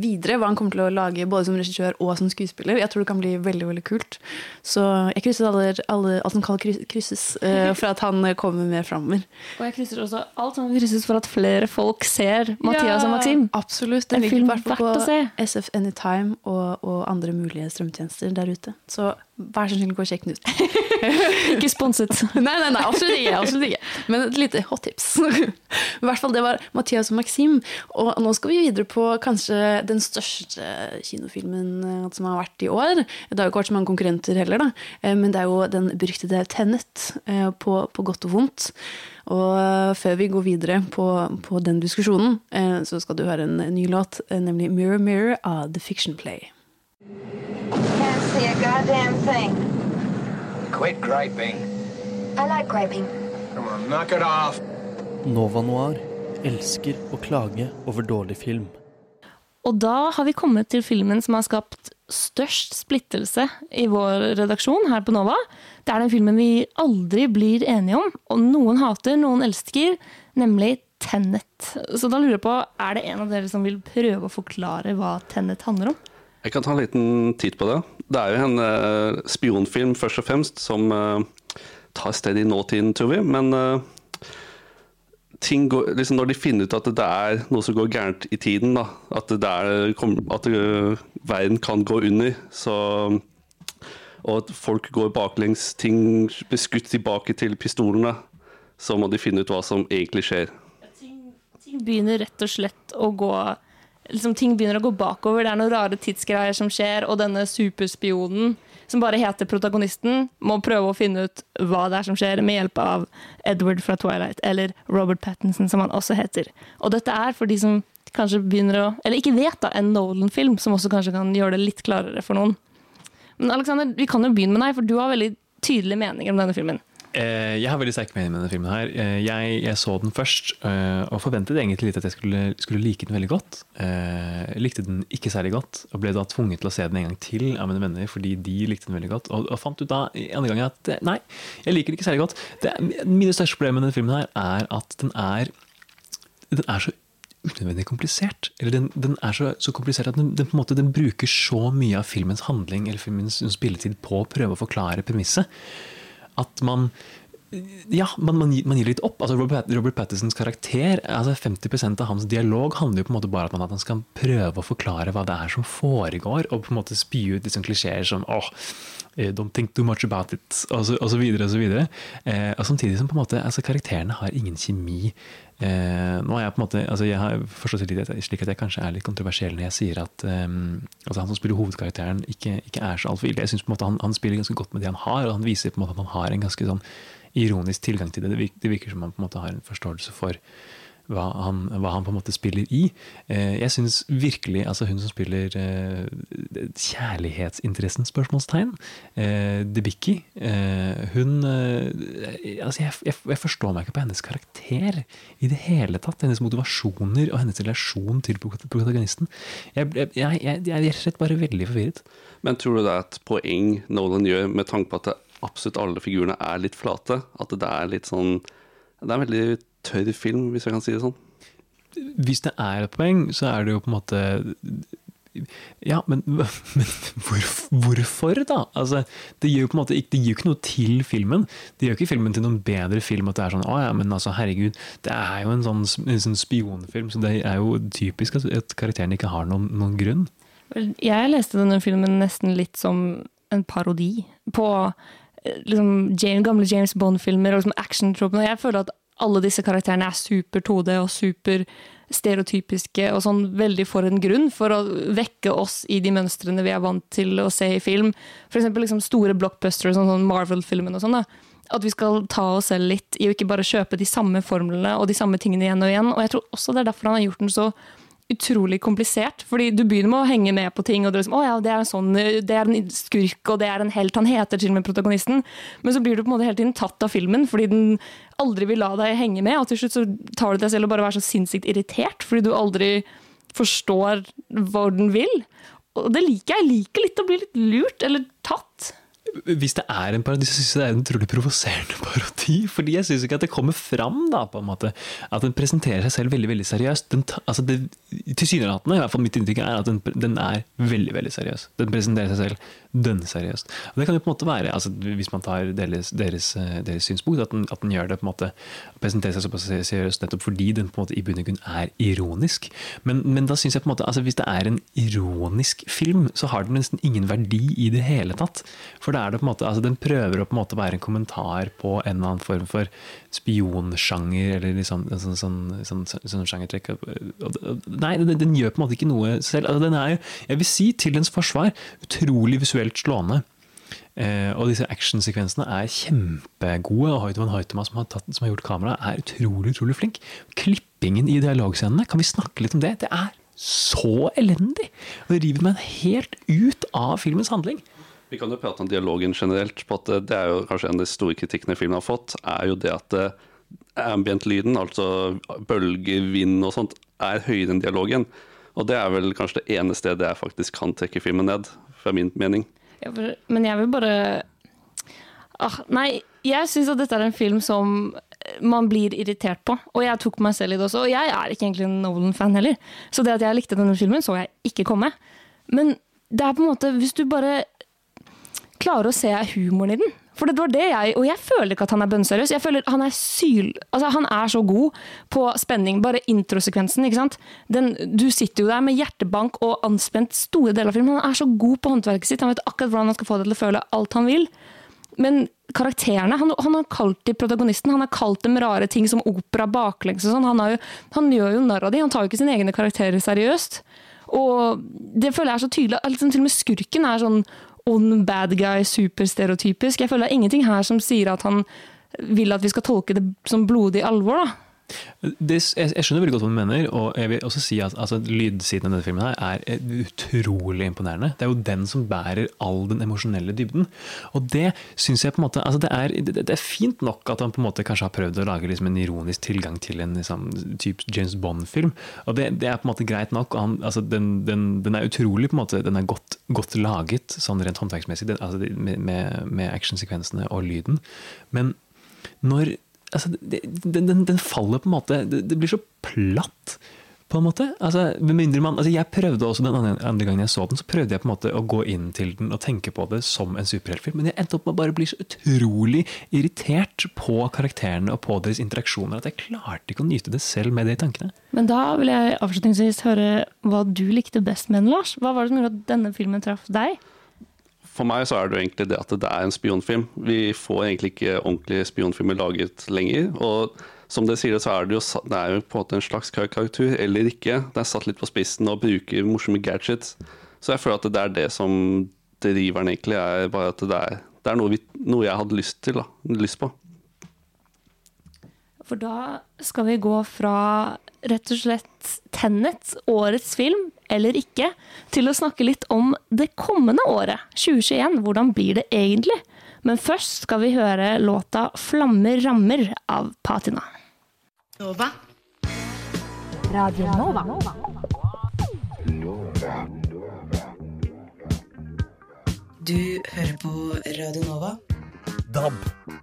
videre. Hva han kommer til å lage både som regissør og som skuespiller. Jeg tror det kan bli veldig veldig kult. Så jeg krysser alle, alle, alt som kan krysses øh, for at han kommer mer framover. Og jeg krysser også alt som krysses for at flere folk ser Mathias og Maxim. Absolutt. En Den ligger i hvert fall på SF Anytime og, og andre mulige strømtjenester der ute. Så vær så snill, gå og sjekk den ut. Ikke sponset. Nei, nei, nei, absolutt ikke. absolutt ikke. Men et lite hot tips. I hvert fall det var Mathias og Maxim. Og nå skal vi videre på kanskje den største kinofilmen eh, som har vært i år. Det har jo ikke vært så mange konkurrenter heller, da. Eh, Men det er jo den beryktede Tennet, eh, på, på godt og vondt. Og før vi går videre på, på den diskusjonen, så skal du høre en ny låt, nemlig 'Mirror Mirror' av The Fiction Play. See a goddamn thing. Quit griping. I like griping. Come on, knock it off. Nova Noir elsker å klage over dårlig film. Og da har vi kommet til filmen som har skapt størst splittelse i vår redaksjon her på Nova. Det er den filmen vi aldri blir enige om, og noen hater, noen elsker, nemlig Tenet. Så da lurer jeg på, er det en av dere som vil prøve å forklare hva Tenet handler om? Jeg kan ta en liten titt på det. Det er jo en uh, spionfilm først og fremst, som uh, tar sted i nåtiden, tror vi. Men eh, ting går, liksom når de finner ut at det er noe som går gærent i tiden, da, at, er, at verden kan gå under, så og at folk går baklengs, ting blir skutt tilbake til pistolene, så må de finne ut hva som egentlig skjer. Ting begynner rett og slett å gå liksom, ting begynner å gå bakover. Det er noen rare tidsgreier som skjer, og denne superspionen som bare heter protagonisten, må prøve å finne ut hva det er som skjer, med hjelp av Edward fra Twilight, eller Robert Pattinson, som han også heter. Og dette er for de som kanskje begynner å Eller ikke vet, da, en Nolan-film, som også kanskje kan gjøre det litt klarere for noen. Men Alexander, vi kan jo begynne med deg, for du har veldig tydelige meninger om denne filmen. Eh, Jeg har veldig sterke meninger med denne filmen. her. Eh, Jeg, jeg så den først eh, og forventet egentlig litt at jeg skulle, skulle like den veldig godt. Jeg likte den ikke særlig godt, og ble da tvunget til å se den en gang til av mine venner fordi de likte den veldig godt. Og, og fant ut da andre gang at nei, jeg liker den ikke særlig godt. Det, mine største problemer med denne filmen her er at den er, den er så unødvendig komplisert. Eller den, den er så, så komplisert at den, den, på en måte, den bruker så mye av filmens handling eller filmens spilletid på å prøve å forklare premisset at man ja, man, man, man gir litt opp. Altså Robert, Robert Pattisons karakter, altså 50% av hans dialog handler jo på en måte bare om at han skal prøve å forklare hva det er som foregår, og på en måte spy ut liksom klisjeer som eh, don't think too much about it, og så, og videre. Og så videre. Eh, og samtidig som på en måte, altså karakterene har ingen kjemi. Eh, nå er Jeg på en måte, altså jeg har litt slik at jeg kanskje er litt kontroversiell når jeg sier at eh, altså han som spiller hovedkarakteren, ikke, ikke er så altfor ille. Jeg måte han, han spiller ganske godt med det han har, og han viser på en måte at han har en ganske sånn ironisk tilgang til det. Det virker, det virker som han på en måte har en forståelse for hva han, hva han på en måte spiller i. Eh, jeg syns virkelig altså hun som spiller eh, kjærlighetsinteressen, spørsmålstegn, eh, Debicki, hun altså jeg, jeg, jeg forstår meg ikke på hennes karakter i det hele tatt. Hennes motivasjoner og hennes relasjon til protagonisten. Jeg, jeg, er rett og slett bare veldig forvirret. Men tror du det er et poeng Nolan gjør, med tanke på at absolutt alle figurene er litt flate? At det er litt sånn Det er veldig tørr film, hvis jeg kan si det sånn. Hvis det er et poeng, så er det jo på en måte ja, men, men hvor, hvorfor, da? Altså, det gjør jo på en måte ikke, det gir ikke noe til filmen. Det gjør ikke filmen til noen bedre film at det er sånn Å ja, men altså, herregud, det er jo en sånn, en sånn spionfilm, så det er jo typisk at, at karakteren ikke har noen, noen grunn. Jeg leste denne filmen nesten litt som en parodi på liksom, gamle James Bond-filmer og liksom action-tropene. Jeg føler at alle disse karakterene er super 2D og super stereotypiske og sånn veldig for en grunn, for å vekke oss i de mønstrene vi er vant til å se i film. Eksempel liksom store blockbusters, sånn, sånn Marvel-filmen og sånn. da. At vi skal ta oss selv litt i å ikke bare kjøpe de samme formlene og de samme tingene igjen og igjen. Og jeg tror også det er derfor han har gjort den så utrolig komplisert. Fordi du begynner med å henge med på ting, og er, liksom, å ja, det er, en sånn, det er en skurk, og det er en helt. Han heter til og med protagonisten. Men så blir du på en måte hele tiden tatt av filmen, fordi den aldri vil la deg henge med. Og til slutt så tar du deg selv og bare være så sinnssykt irritert, fordi du aldri forstår hvor den vil. Og det liker jeg. Jeg liker litt å bli litt lurt, eller tatt. Hvis det er en parodi, så syns jeg det er en utrolig provoserende parodi. Fordi jeg syns ikke at det kommer fram, da, på en måte. At den presenterer seg selv veldig veldig seriøst. Den, altså det, Tilsynelatende, i hvert fall mitt inntrykk er at den, den, er veldig veldig seriøs. Den presenterer seg selv dønn seriøst. Og det kan jo på en måte være, altså hvis man tar deres, deres, deres synspunkt, at den, at den, gjør det på en måte presenterer seg såpass seriøst nettopp fordi den på en måte i bunn og grunn er ironisk. Men, men da syns jeg på en måte, altså hvis det er en ironisk film, så har den nesten ingen verdi i det hele tatt. For det er det på en måte, altså Den prøver å på en måte være en kommentar på en eller annen form for spionsjanger, eller liksom, sånn, sånn, sånn, sånn sjangertrekk. Nei, den, den, gjør på en måte ikke noe selv. Altså, den er jeg vil si, til dens forsvar, utrolig visuelt slående. Eh, og disse actionsekvensene er kjempegode. og Hoytman Hoytema, som har, tatt, som har gjort kameraet, er utrolig utrolig flink. Klippingen i dialogscenene, kan vi snakke litt om det? Det er så elendig! Og det river meg helt ut av filmens handling. Vi kan jo prate om dialogen generelt. på at Det er jo kanskje en av de store kritikkene filmen har fått, er jo det at ambient-lyden, altså bølger, vind og sånt, er høyere enn dialogen. Og det er vel kanskje det ene stedet jeg faktisk kan trekke filmen ned, fra min mening. Ja, men jeg vil bare ah, Nei, jeg syns at dette er en film som man blir irritert på. Og jeg tok meg selv i det også. Og jeg er ikke egentlig en Nolan-fan heller. Så det at jeg likte denne filmen, så jeg ikke komme. Men det er på en måte Hvis du bare klarer å se humoren i den. For det var det jeg Og jeg føler ikke at han er bønnseriøs. Jeg føler Han er syl... Altså, han er så god på spenning. Bare introsekvensen, ikke sant. Den, du sitter jo der med hjertebank og anspent store deler av filmen. Han er så god på håndverket sitt. Han vet akkurat hvordan han skal få det til å føle alt han vil. Men karakterene. Han, han har kalt de protagonisten, han har kalt dem rare ting som opera baklengs og sånn. Han, han gjør jo narr av de, han tar jo ikke sine egne karakterer seriøst. Og det føler jeg er så tydelig. Liksom, til og med skurken er sånn on bad guy, superstereotypisk. Jeg føler det er ingenting her som sier at han vil at vi skal tolke det som blodig alvor. da. Det, jeg, jeg skjønner veldig godt hva du mener, og jeg vil også si at altså, lydsiden av denne filmen her er utrolig imponerende. Det er jo den som bærer all den emosjonelle dybden. Og det syns jeg på en måte altså, det, er, det, det, er, fint nok at han på en måte kanskje har prøvd å lage liksom, en ironisk tilgang til en liksom, type James Bond-film. Og det, er på en måte greit nok. Han, altså, den, den, den, er utrolig på en måte, den er godt, godt laget, sånn rent håndverksmessig, altså, med, med, med actionsekvensene og lyden. Men når altså, det, den, den, faller på en måte det, det, blir så platt. På en måte. Altså, man, altså jeg prøvde også Den andre gangen jeg så den, så prøvde jeg på en måte å gå inn til den og tenke på det som en superheltfilm. Men jeg endte opp med å bare bli så utrolig irritert på karakterene og på deres interaksjoner at jeg klarte ikke å nyte det selv med de tankene. Men da vil jeg avslutningsvis høre hva du likte best med den, Lars. Hva var det som gjorde at denne filmen traff deg? For meg så er det jo egentlig det at det er en spionfilm. Vi får egentlig ikke ordentlige spionfilmer laget lenger. Og som det sier, så er det jo, det er jo på en måte en slags karakter eller ikke. Det er satt litt på spissen og bruker morsomme gadgets. Så jeg føler at det er det som driver den egentlig, er bare at det er, det er noe, vi, noe, jeg hadde lyst til, da, lyst på. For da skal vi gå fra rett og slett Tennet, årets film, eller ikke, til å snakke litt om det kommende året, 2021. Hvordan blir det egentlig? Men først skal vi høre låta 'Flammer rammer' av Patina. Nova. Radio Nova. Du hører på Radio Nova. DAB,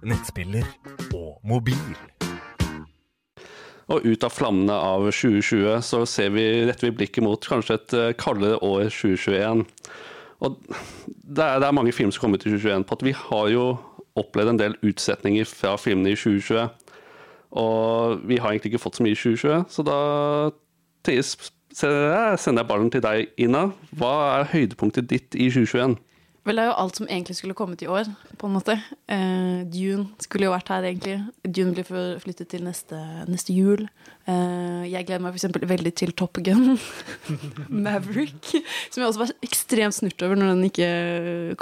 nettspiller og mobil. Og ut av flammene av 2020 så ser vi, retter vi blikket mot kanskje et eh, kaldere år 2021. Og det er, det er mange filmer som kommer ut i 2021 på at vi har jo opplevd en del utsetninger fra filmene i 2020. Og vi har egentlig ikke fått så mye i 2020, så da sender jeg ballen til deg, Ina. Hva er høydepunktet ditt i 2021? Vel, det er jo alt som egentlig skulle kommet i år, på en måte. Eh, Dune skulle jo vært her, egentlig. Dune blir flyttet til neste, neste jul. Eh, jeg gleder meg f.eks. veldig til Top Gun Maverick, som jeg også var ekstremt snurt over når den ikke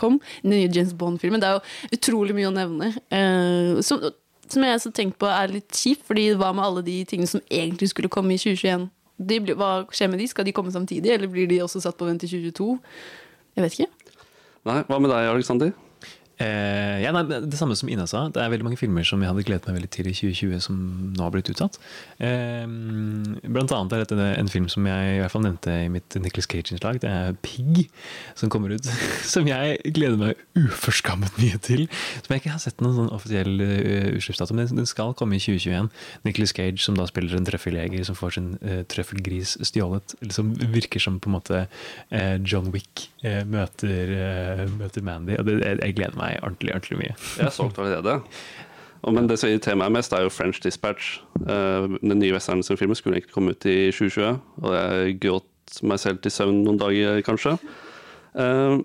kom. Den nye James Bond-filmen. Det er jo utrolig mye å nevne. Eh, som, som jeg har tenkt på er litt kjipt, fordi hva med alle de tingene som egentlig skulle komme i 2021? De, hva skjer med de? Skal de komme samtidig, eller blir de også satt på vent i 2022? Jeg vet ikke. Nei, Hva med deg, Aleksander? Eh, ja, nei, det samme som Ina sa. Det er veldig mange filmer som jeg hadde gledet meg veldig til i 2020, som nå har blitt utsatt. Eh, blant annet er dette en film som jeg i hvert fall nevnte i mitt Nicholas Cage-innslag. Det er Pig, som kommer ut. Som jeg gleder meg uforskammet mye til. Som jeg ikke har sett noen sånn offisiell uh, utslippsdato, men den skal komme i 2021. Nicholas Cage som da spiller en trøffeljeger som får sin uh, trøffelgris stjålet. Som virker som på en måte uh, John Wick møter, møter Mandy. Og det, jeg, jeg gleder meg meg ordentlig, ordentlig mye. Jeg er solgt allerede. Men det som irriterer meg mest, er jo French Dispatch. Eh, den nye westernfilmen skulle egentlig komme ut i 2020, og jeg gråt meg selv til søvn noen dager, kanskje. Eh,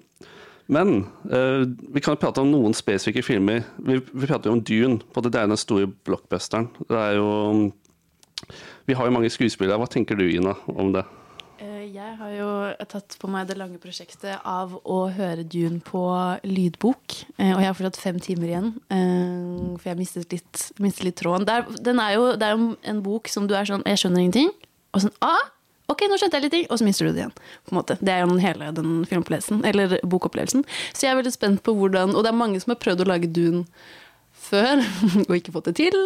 men eh, vi kan jo prate om noen spesifikke filmer. Vi, vi prater jo om Dune. på Det er den store blockbusteren. Det er jo Vi har jo mange skuespillere. Hva tenker du, Ina, om det? Jeg har jo tatt på meg det lange prosjektet av å høre Dune på lydbok. Eh, og jeg har fortsatt fem timer igjen, eh, for jeg mistet litt, mistet litt tråden. Det er, er jo, det er jo en bok som du er sånn Jeg skjønner ingenting. Og sånn ah, Ok, nå skjønte jeg litt ting, og så mister du det igjen. på en måte. Det er jo hele den filmopplevelsen, eller bokopplevelsen. Så jeg er veldig spent på hvordan Og det er mange som har prøvd å lage Dune før og ikke fått det til.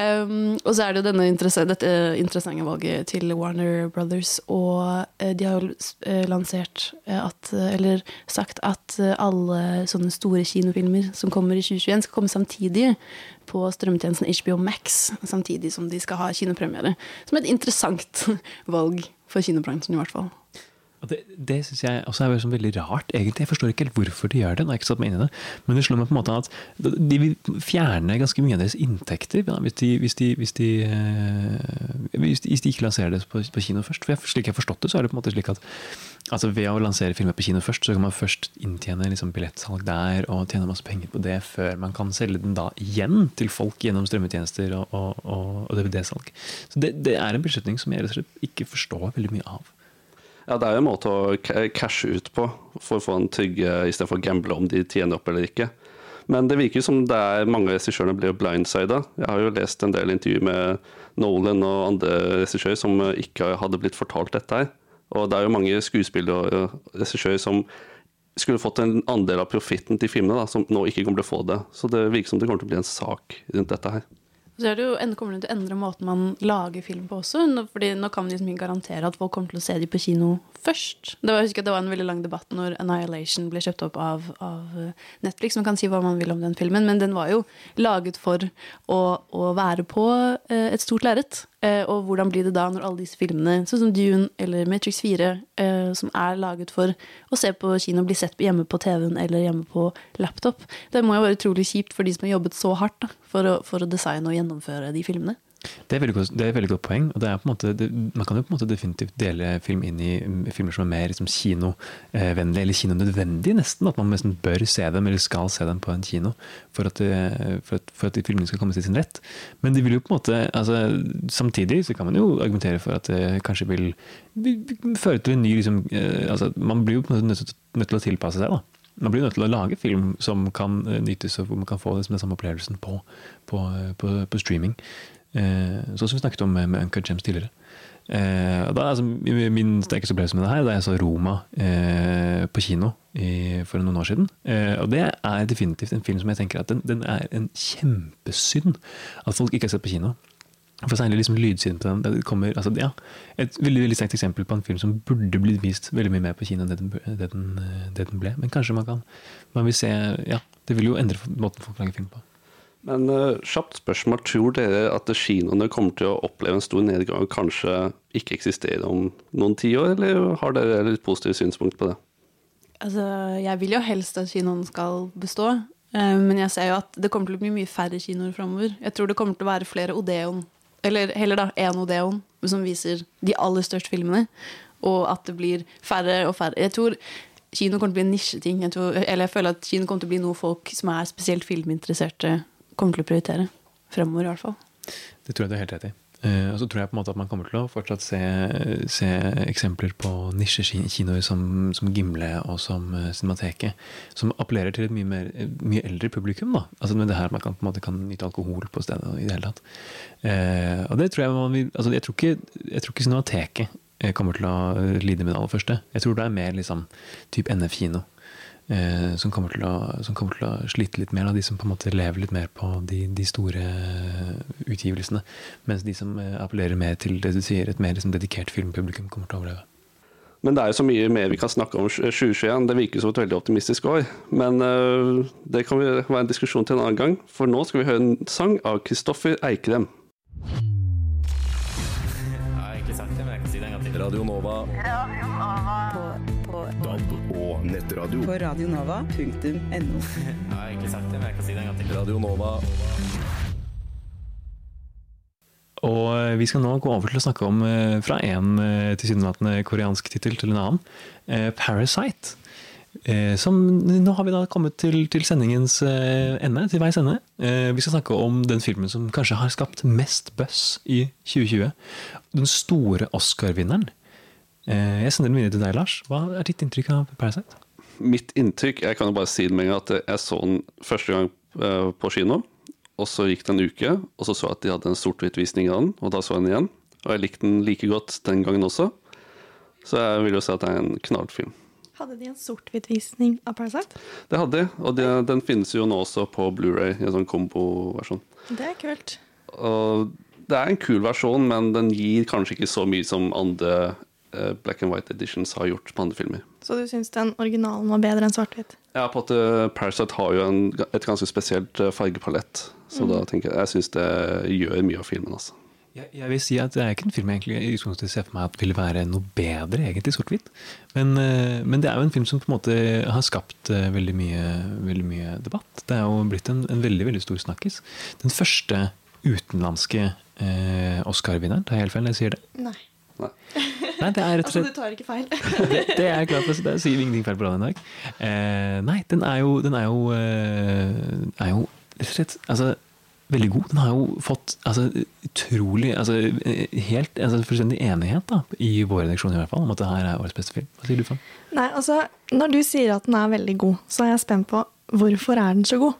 Um, og så er det jo denne interesse, dette interessante valget til Warner Brothers, og uh, de har jo uh, lansert uh, at Eller sagt at alle sånne store kinofilmer som kommer i 2021, skal komme samtidig på strømmetjenesten HBO Max, samtidig som de skal ha kinopremiere. Som et interessant valg for kinobransjen, i hvert fall. Det, det syns jeg også er sånn veldig rart, egentlig. Jeg forstår ikke helt hvorfor de gjør det. nå har jeg ikke satt meg inn i det, Men det slår meg på en måte at de vil fjerne ganske mye av deres inntekter ja, hvis, de, hvis, de, hvis, de, hvis, de, ikke lanserer det på, på, kino først. For jeg, Slik jeg har forstått det, så er det på en måte slik at Altså Ved å lansere filmer på kino først, så kan man først inntjene liksom billettsalg der og tjene masse penger på det, før man kan selge den da igjen til folk gjennom strømmetjenester og, og, og, og DVD-salg. Så det, det, er en beslutning som jeg rett og slett ikke forstår veldig mye av. Ja, Det er jo en måte å cashe ut på for å få en trygge istedenfor å gamble om de tjener opp eller ikke. Men det virker som det er mange av regissørene blir blindsida. Jeg har jo lest en del intervjuer med Nolan og andre regissører som ikke hadde blitt fortalt dette her. Og det er jo mange skuespillere og regissører som skulle fått en andel av profitten til filmene, da, som nå ikke kommer til å få det. Så det virker som det kommer til å bli en sak rundt dette her. Så er det jo, kommer det til å endre måten man lager film på også. Fordi nå kan man liksom ikke garantere at folk kommer til å se de på kino først. Det var, jeg det var en veldig lang debatt når 'Annihilation' ble kjøpt opp av, av, Netflix. Man kan si hva man vil om den filmen, men den var jo laget for å, å være på eh, et stort lerret. Eh, og hvordan blir det da når alle disse filmene, sånn som Dune eller Matrix 4, eh, som er laget for å se på kino, blir sett hjemme på TV-en eller hjemme på laptop? Det må jo være utrolig kjipt for de som har jobbet så hardt da, for, å, for å designe og gjennomføre de filmene. Det er, veldig det er et veldig godt poeng. og måte, det, Man kan jo på en måte definitivt dele film inn i mm, filmer som er mer liksom, kinovennlige, eller kinonødvendige nesten. At man nesten bør se dem, eller skal se dem på en kino for at, for at, for at filmene skal komme til sin rett. Men de vil jo på en måte, altså, samtidig så kan man jo argumentere for at det kanskje vil, føre til en ny liksom, eh, altså, Man blir jo på en måte nødt, nødt til å tilpasse seg. da man blir nødt til å lage film som kan eh, nytes, og hvor man kan få den samme opplevelsen på, på, på, på streaming. Eh, sånn som vi snakket om med, med Uncle James tidligere. Eh, da, altså, min sterkeste opplevelse med det her da jeg så Roma eh, på kino i, for noen år siden. Eh, og det er definitivt en film som jeg tenker at den, den er en kjempesynd at folk ikke har sett på kino. For særlig liksom lydsiden på den. Kommer, altså, ja, et veldig veldig sterkt eksempel på en film som burde blitt vist veldig mye mer på kino enn det den, det den, det den ble. Men kanskje man kan man vil se, ja, Det vil jo endre måten folk lager film på. Men uh, kjapt spørsmål. Tror dere at kinoene kommer til å oppleve en stor nedgang og kanskje ikke eksistere om noen tiår, eller har dere litt positive synspunkt på det? Altså, jeg vil jo helst at kinoen skal bestå, uh, men jeg ser jo at det kommer til å bli mye færre kinoer framover. Jeg tror det kommer til å være flere Odeon, eller heller da én Odeon, som viser de aller største filmene, og at det blir færre og færre. Jeg tror kino kommer til å bli en nisjeting. Jeg tror, eller jeg føler at kino kommer til å bli noe folk som er spesielt filminteresserte, kommer til å prioritere. Fremover, i hvert fall. Det tror jeg du er helt rett i. Uh, og så tror jeg på en måte at man kommer til å fortsatt se, se eksempler på nisjekinoer som, som, Gimle og som uh, Cinemateket, som appellerer til et mye, mer, mye eldre publikum. da. Altså med det her Man kan, på en måte kan nyte alkohol på stedet i det hele tatt. Uh, og det tror jeg man vil, altså jeg tror ikke, jeg tror ikke Cinemateket kommer til å lide med det aller første. Jeg tror det er mer liksom type NF-kino. Eh, som, kommer å, som, kommer til å, slite litt mer, Da. de som på en måte lever litt mer på de, de store utgivelsene. Mens de som eh, appellerer mer til det du sier, et mer liksom, dedikert filmpublikum, kommer til å overleve. Men det er jo så mye mer vi kan snakke om 2021. Det virker som et veldig optimistisk år. Men uh, det kan være en diskusjon til en annen gang, for nå skal vi høre en sang av Kristoffer Eikrem. Jeg har ikke sagt det, men jeg kan si det en gang til. Radio Nova. Radio Nova. Nettradio. På radionova.no. Jeg har egentlig sagt det, men jeg kan si det en gang til. Radio Nova. Og eh, vi skal nå gå over til å snakke om eh, fra en eh, tilsynelatende koreansk tittel til en annen. Parasite. Som, nå har vi da kommet til, til sendingens ende, til veis ende. Vi skal snakke om den filmen som kanskje har skapt mest buzz i 2020. Den store Oscar-vinneren. Jeg sender den videre til deg, Lars. Hva er ditt inntrykk av Parasite? Mitt inntrykk Jeg kan jo bare si det med en gang at jeg så den første gang på kino. Og så gikk det en uke, og så så jeg at de hadde en sort-hvitt-visning av den. Og da så jeg den igjen. Og jeg likte den like godt den gangen også. Så jeg vil jo si at det er en knallfilm. Hadde de en sort-hvitt-visning av Parasite? Det hadde de, og de, den finnes jo nå også på Blu-ray i en sånn komboversjon. Det er kult. Og det er en kul versjon, men den gir kanskje ikke så mye som andre eh, black and white editions har gjort på andre filmer. Så du syns den originalen var bedre enn svart-hvitt? Ja, på at uh, Parasite har jo en, et ganske spesielt uh, fargepalett. Så Mm. da tenker jeg jeg syns det gjør mye av filmen, altså. Jeg, jeg vil si at Det er ikke en film jeg egentlig utgangspunktet ser for meg at ville være noe bedre, egentlig, sort-hvitt. Men, eh, men det er jo en film som på en måte har skapt eh, veldig mye, veldig mye debatt. Det er jo blitt en, en veldig veldig stor snakkis. Den første utenlandske eh, Oscar-vinneren, tar jeg helt feil når jeg sier det? Nei. Nei, det er rett og Altså, du tar ikke feil. det, det er jeg glad for. så Det sier ingenting feil på radioen i dag. Eh, nei, den er jo, den er jo, eh, er jo rett og slett altså, veldig god. Den har jo fått altså, utrolig altså, eh, Helt altså, fullstendig enighet da, i vår redaksjon i hvert fall om at det her er årets beste film. Hva sier du, Fan? Nei, altså, når du sier at den er veldig god, så er jeg spent på hvorfor er den så god?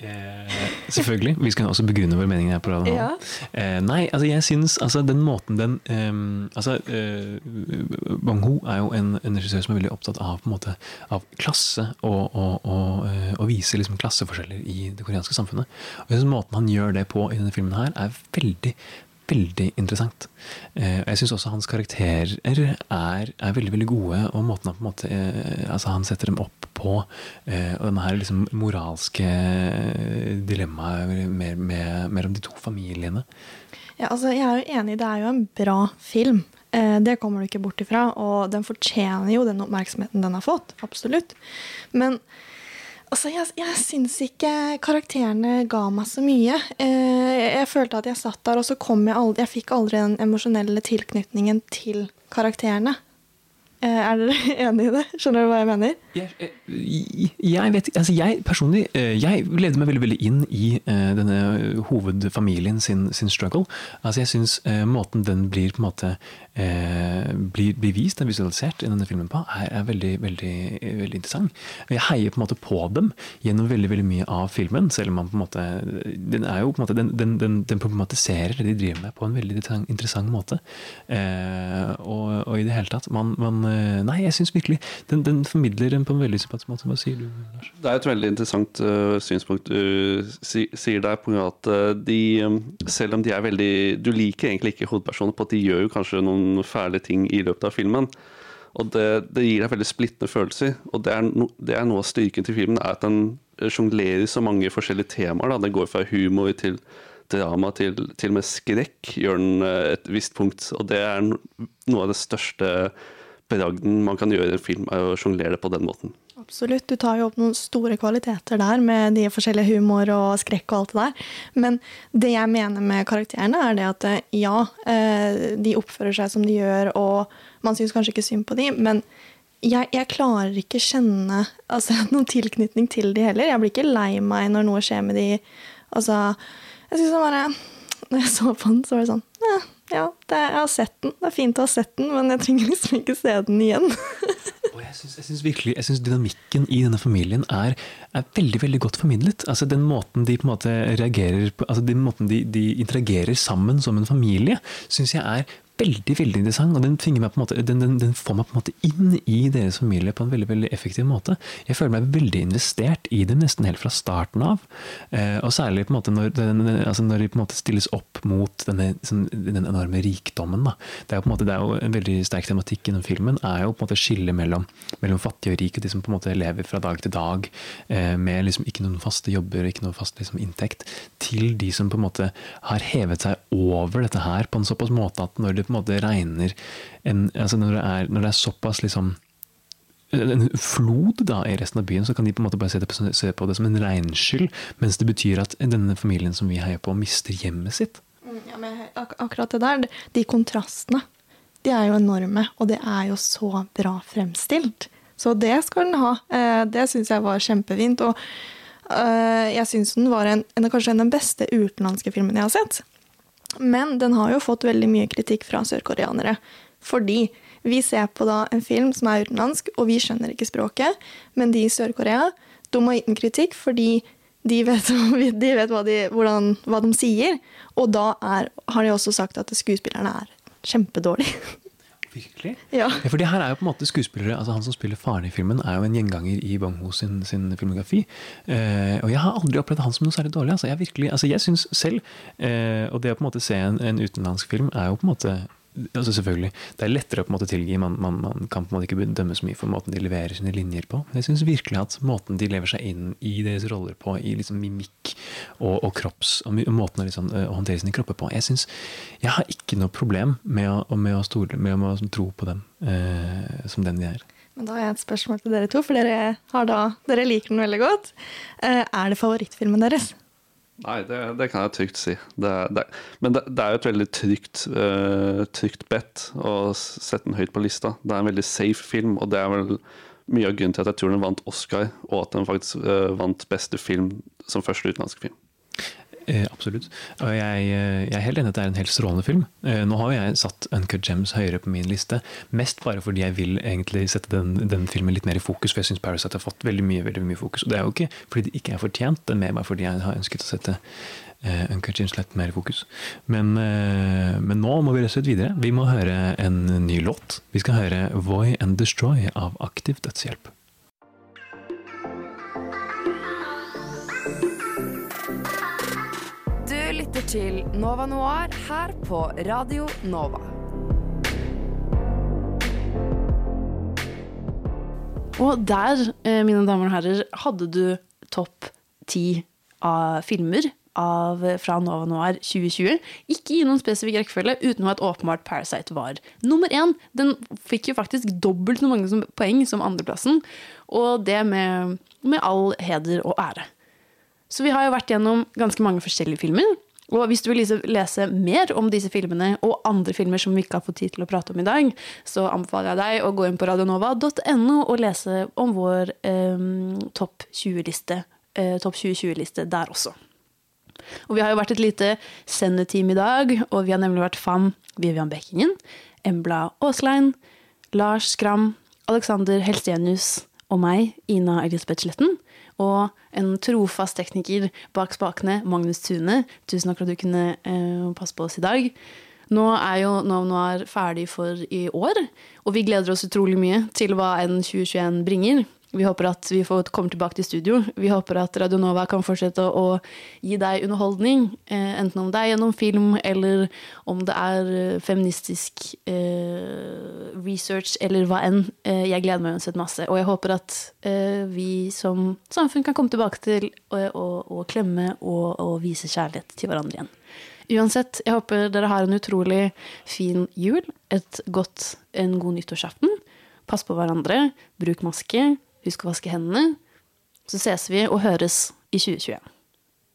Selvfølgelig. Vi skal også begrunne våre meninger her på radioen. Ja. Eh, nei, altså jeg syns altså den måten den eh, altså eh, Bang Ho er jo en, en regissør som er veldig opptatt av måte av klasse og, og, og, eh, og vise liksom klasseforskjeller i det koreanske samfunnet. Og jeg synes Måten han gjør det på i denne filmen her, er veldig veldig interessant. Eh, jeg syns også hans karakterer er, er veldig veldig gode, og måten han på en måte eh, altså han setter dem opp på, eh, og denne her liksom moralske dilemmaet mer, mer, mer, om de to familiene. Ja, altså, jeg er jo enig, det er jo en bra film. Det kommer du ikke bort ifra. Og den fortjener jo den oppmerksomheten den har fått. Absolutt. Men altså, jeg, jeg syns ikke karakterene ga meg så mye. Eh, jeg følte at jeg satt der, og så kom jeg aldri Jeg fikk aldri den emosjonelle tilknytningen til karakterene. Eh, er dere enig i det? Skjønner du hva jeg mener? Jeg vet altså jeg personlig eh, jeg levde meg veldig veldig inn i eh, denne hovedfamilien sin, sin struggle. Altså jeg syns eh, måten den blir på en måte eh, blir, blir vist, og visualisert i denne filmen på, er, er veldig, veldig, veldig interessant. Jeg heier på en måte på dem gjennom veldig veldig mye av filmen, selv om man på en måte den er jo på en måte, den, den, den, problematiserer det de driver med på en veldig interessant, måte. Eh, og, og i det hele tatt man, man eh, Nei, jeg syns virkelig den, den formidler den på en veldig sympatisk måte. Hva sier du, Lars? Det er et veldig interessant uh, synspunkt du si, sier der. på grunn av at de, Selv om de er veldig Du liker egentlig ikke hovedpersonen på at de gjør jo kanskje noen fæle ting i løpet av filmen. Og det, det gir deg veldig splittende følelser. Og det er, no, det er noe av styrken til filmen, er at den sjonglerer så mange forskjellige temaer. Da. Den går fra humor til drama til til og med skrekk, gjør den uh, et visst punkt. Og det er no, noe av det største bragden man kan gjøre i en film, er å sjonglere på den måten. Absolutt. Du tar jo opp noen store kvaliteter der med de forskjellige humor og skrekk og alt det der. Men det jeg mener med karakterene, er det at eh, ja, eh, de oppfører seg som de gjør, og man syns kanskje ikke synd på de, men jeg, jeg klarer ikke kjenne altså, noen tilknytning til de heller. Jeg blir ikke lei meg når noe skjer med de. Altså, jeg synes det bare Når jeg så på den, så var det sånn ja, ja det, jeg har sett den. Det er fint å ha sett den, men jeg trenger liksom ikke se den igjen. Jeg syns virkelig, jeg synes dynamikken i denne familien er, er, veldig veldig godt formidlet. Altså Den måten de på en måte reagerer på, altså den måten de, de interagerer sammen som en familie, syns jeg er veldig veldig interessant. og den, måte, den, den, den, får meg på en måte inn i deres familie på en veldig veldig effektiv måte. Jeg føler meg veldig investert i dem nesten helt fra starten av. Eh, og særlig på en måte når, altså når de på en måte stilles opp mot denne, sånn, den enorme rikdommen. Da. Det, er jo på en måte, det er jo en veldig sterk tematikk gjennom filmen. er jo på en måte skillet mellom, mellom fattige og rike, de som på en måte lever fra dag til dag eh, med liksom ikke noen faste jobber, og ikke noen fast liksom, inntekt, til de som på en måte har hevet seg over dette her på en såpass måte at når det på en måte regner en, altså når, det er, når det er såpass liksom en flod da i resten av byen, så kan de på en måte bare se, på, se på det som en regnskyll, mens det betyr at denne familien som vi heier på, mister hjemmet sitt. Ja, men ak akkurat det der, de kontrastene, de er jo enorme, og det er jo så bra fremstilt. Så det skal den ha. Eh, det syns jeg var kjempefint. Og eh, jeg syns den var en, en, kanskje den beste utenlandske filmen jeg har sett. Men den har jo fått veldig mye kritikk fra sørkoreanere. Fordi vi ser på da en film som er utenlandsk, og vi skjønner ikke språket. Men de i Sør-Korea de har gitt den kritikk fordi de vet, de vet hva, de, hvordan, hva, de, sier. Og da er, har de også sagt at skuespillerne er kjempedårlige. Virkelig? Ja. ja. For det her er jo på en måte skuespillere, altså Han som spiller faren i filmen, er jo en gjenganger i Bang Ho sin, sin filmografi. Eh, og jeg har aldri opplevd han som noe særlig dårlig. Altså, jeg virkelig, altså jeg syns selv, eh, og det å på en måte se en, en utenlandsk film, er jo på en måte altså selvfølgelig, Det er lettere å på en måte tilgi. Man, man, man, kan på en måte ikke dømme så mye for måten de leverer sine linjer på. Jeg syns virkelig at måten de lever seg inn i deres roller på, i liksom mimikk og, og kropps, og måten å, liksom, å, håndtere sine kropper på Jeg synes, jeg har ikke noe problem med å, med å, stole, med å tro på dem eh, som den de er. Men da har jeg et spørsmål til dere to, for dere, da, dere liker den veldig godt. Eh, er det favorittfilmen deres? Nei, det, det kan jeg trygt si. Det, det, men det, er jo et veldig trygt, uh, trygt bet å sette den høyt på lista. Det er en veldig safe film, og det er vel mye av grunnen til at jeg tror den vant Oscar, og at den faktisk uh, vant beste film som første utenlandske film. Eh, absolutt. Og jeg, eh, jeg, er helt enig at det er en helt strålende film. Eh, nå har jeg satt Uncut Gems høyere på min liste, mest bare fordi jeg vil egentlig sette den, den filmen litt mer i fokus, for jeg syns Parasite har fått veldig mye, veldig mye fokus. Og det er jo ikke fordi det ikke er fortjent, det er mer bare fordi jeg har ønsket å sette Uncut Gems litt mer i fokus. Men, men nå må vi rett og slett videre. Vi må høre en ny låt. Vi skal høre Voy and Destroy av Aktiv Dødshjelp. Til Nova Noir her på Radio Nova. Og der, eh, mine damer og herrer, hadde du topp ti av filmer av, fra Nova Noir 2020. Ikke i noen spesifikk rekkefølge, uten at åpenbart Parasite var nummer én. Den fikk jo faktisk dobbelt så mange poeng som andreplassen, og det med, med all heder og ære. Så vi har jo vært gjennom ganske mange forskjellige filmer. Og hvis du vil lese mer om disse filmene og andre filmer som vi ikke har fått tid til å prate om i dag, så anbefaler jeg deg å gå inn på radionova.no og lese om vår eh, topp 20-liste eh, topp 2020-liste der også. Og vi har jo vært et lite sendeteam i dag, og vi har nemlig vært fam Vivian Bekkingen, Embla Aaslein, Lars Skram, Alexander Helstenius og meg, Ina Elisabeth Sletten og en trofast tekniker bak spakene, Magnus Tune. Tusen takk for at du kunne eh, passe på oss i dag. Nå er jo Nav Noir ferdig for i år, og vi gleder oss utrolig mye til hva N2021 bringer. Vi håper at vi får komme tilbake til studio. Vi håper at Radio Nova kan fortsette å gi deg underholdning. Eh, enten om det er gjennom film, eller om det er eh, feministisk eh, research, eller hva enn. Eh, jeg gleder meg uansett masse. Og jeg håper at eh, vi som samfunn kan komme tilbake til å klemme og, og vise kjærlighet til hverandre igjen. Uansett, jeg håper dere har en utrolig fin jul. Et godt, en god nyttårsaften. Pass på hverandre. Bruk maske. Husk å vaske hendene. Så ses vi og høres i 2021.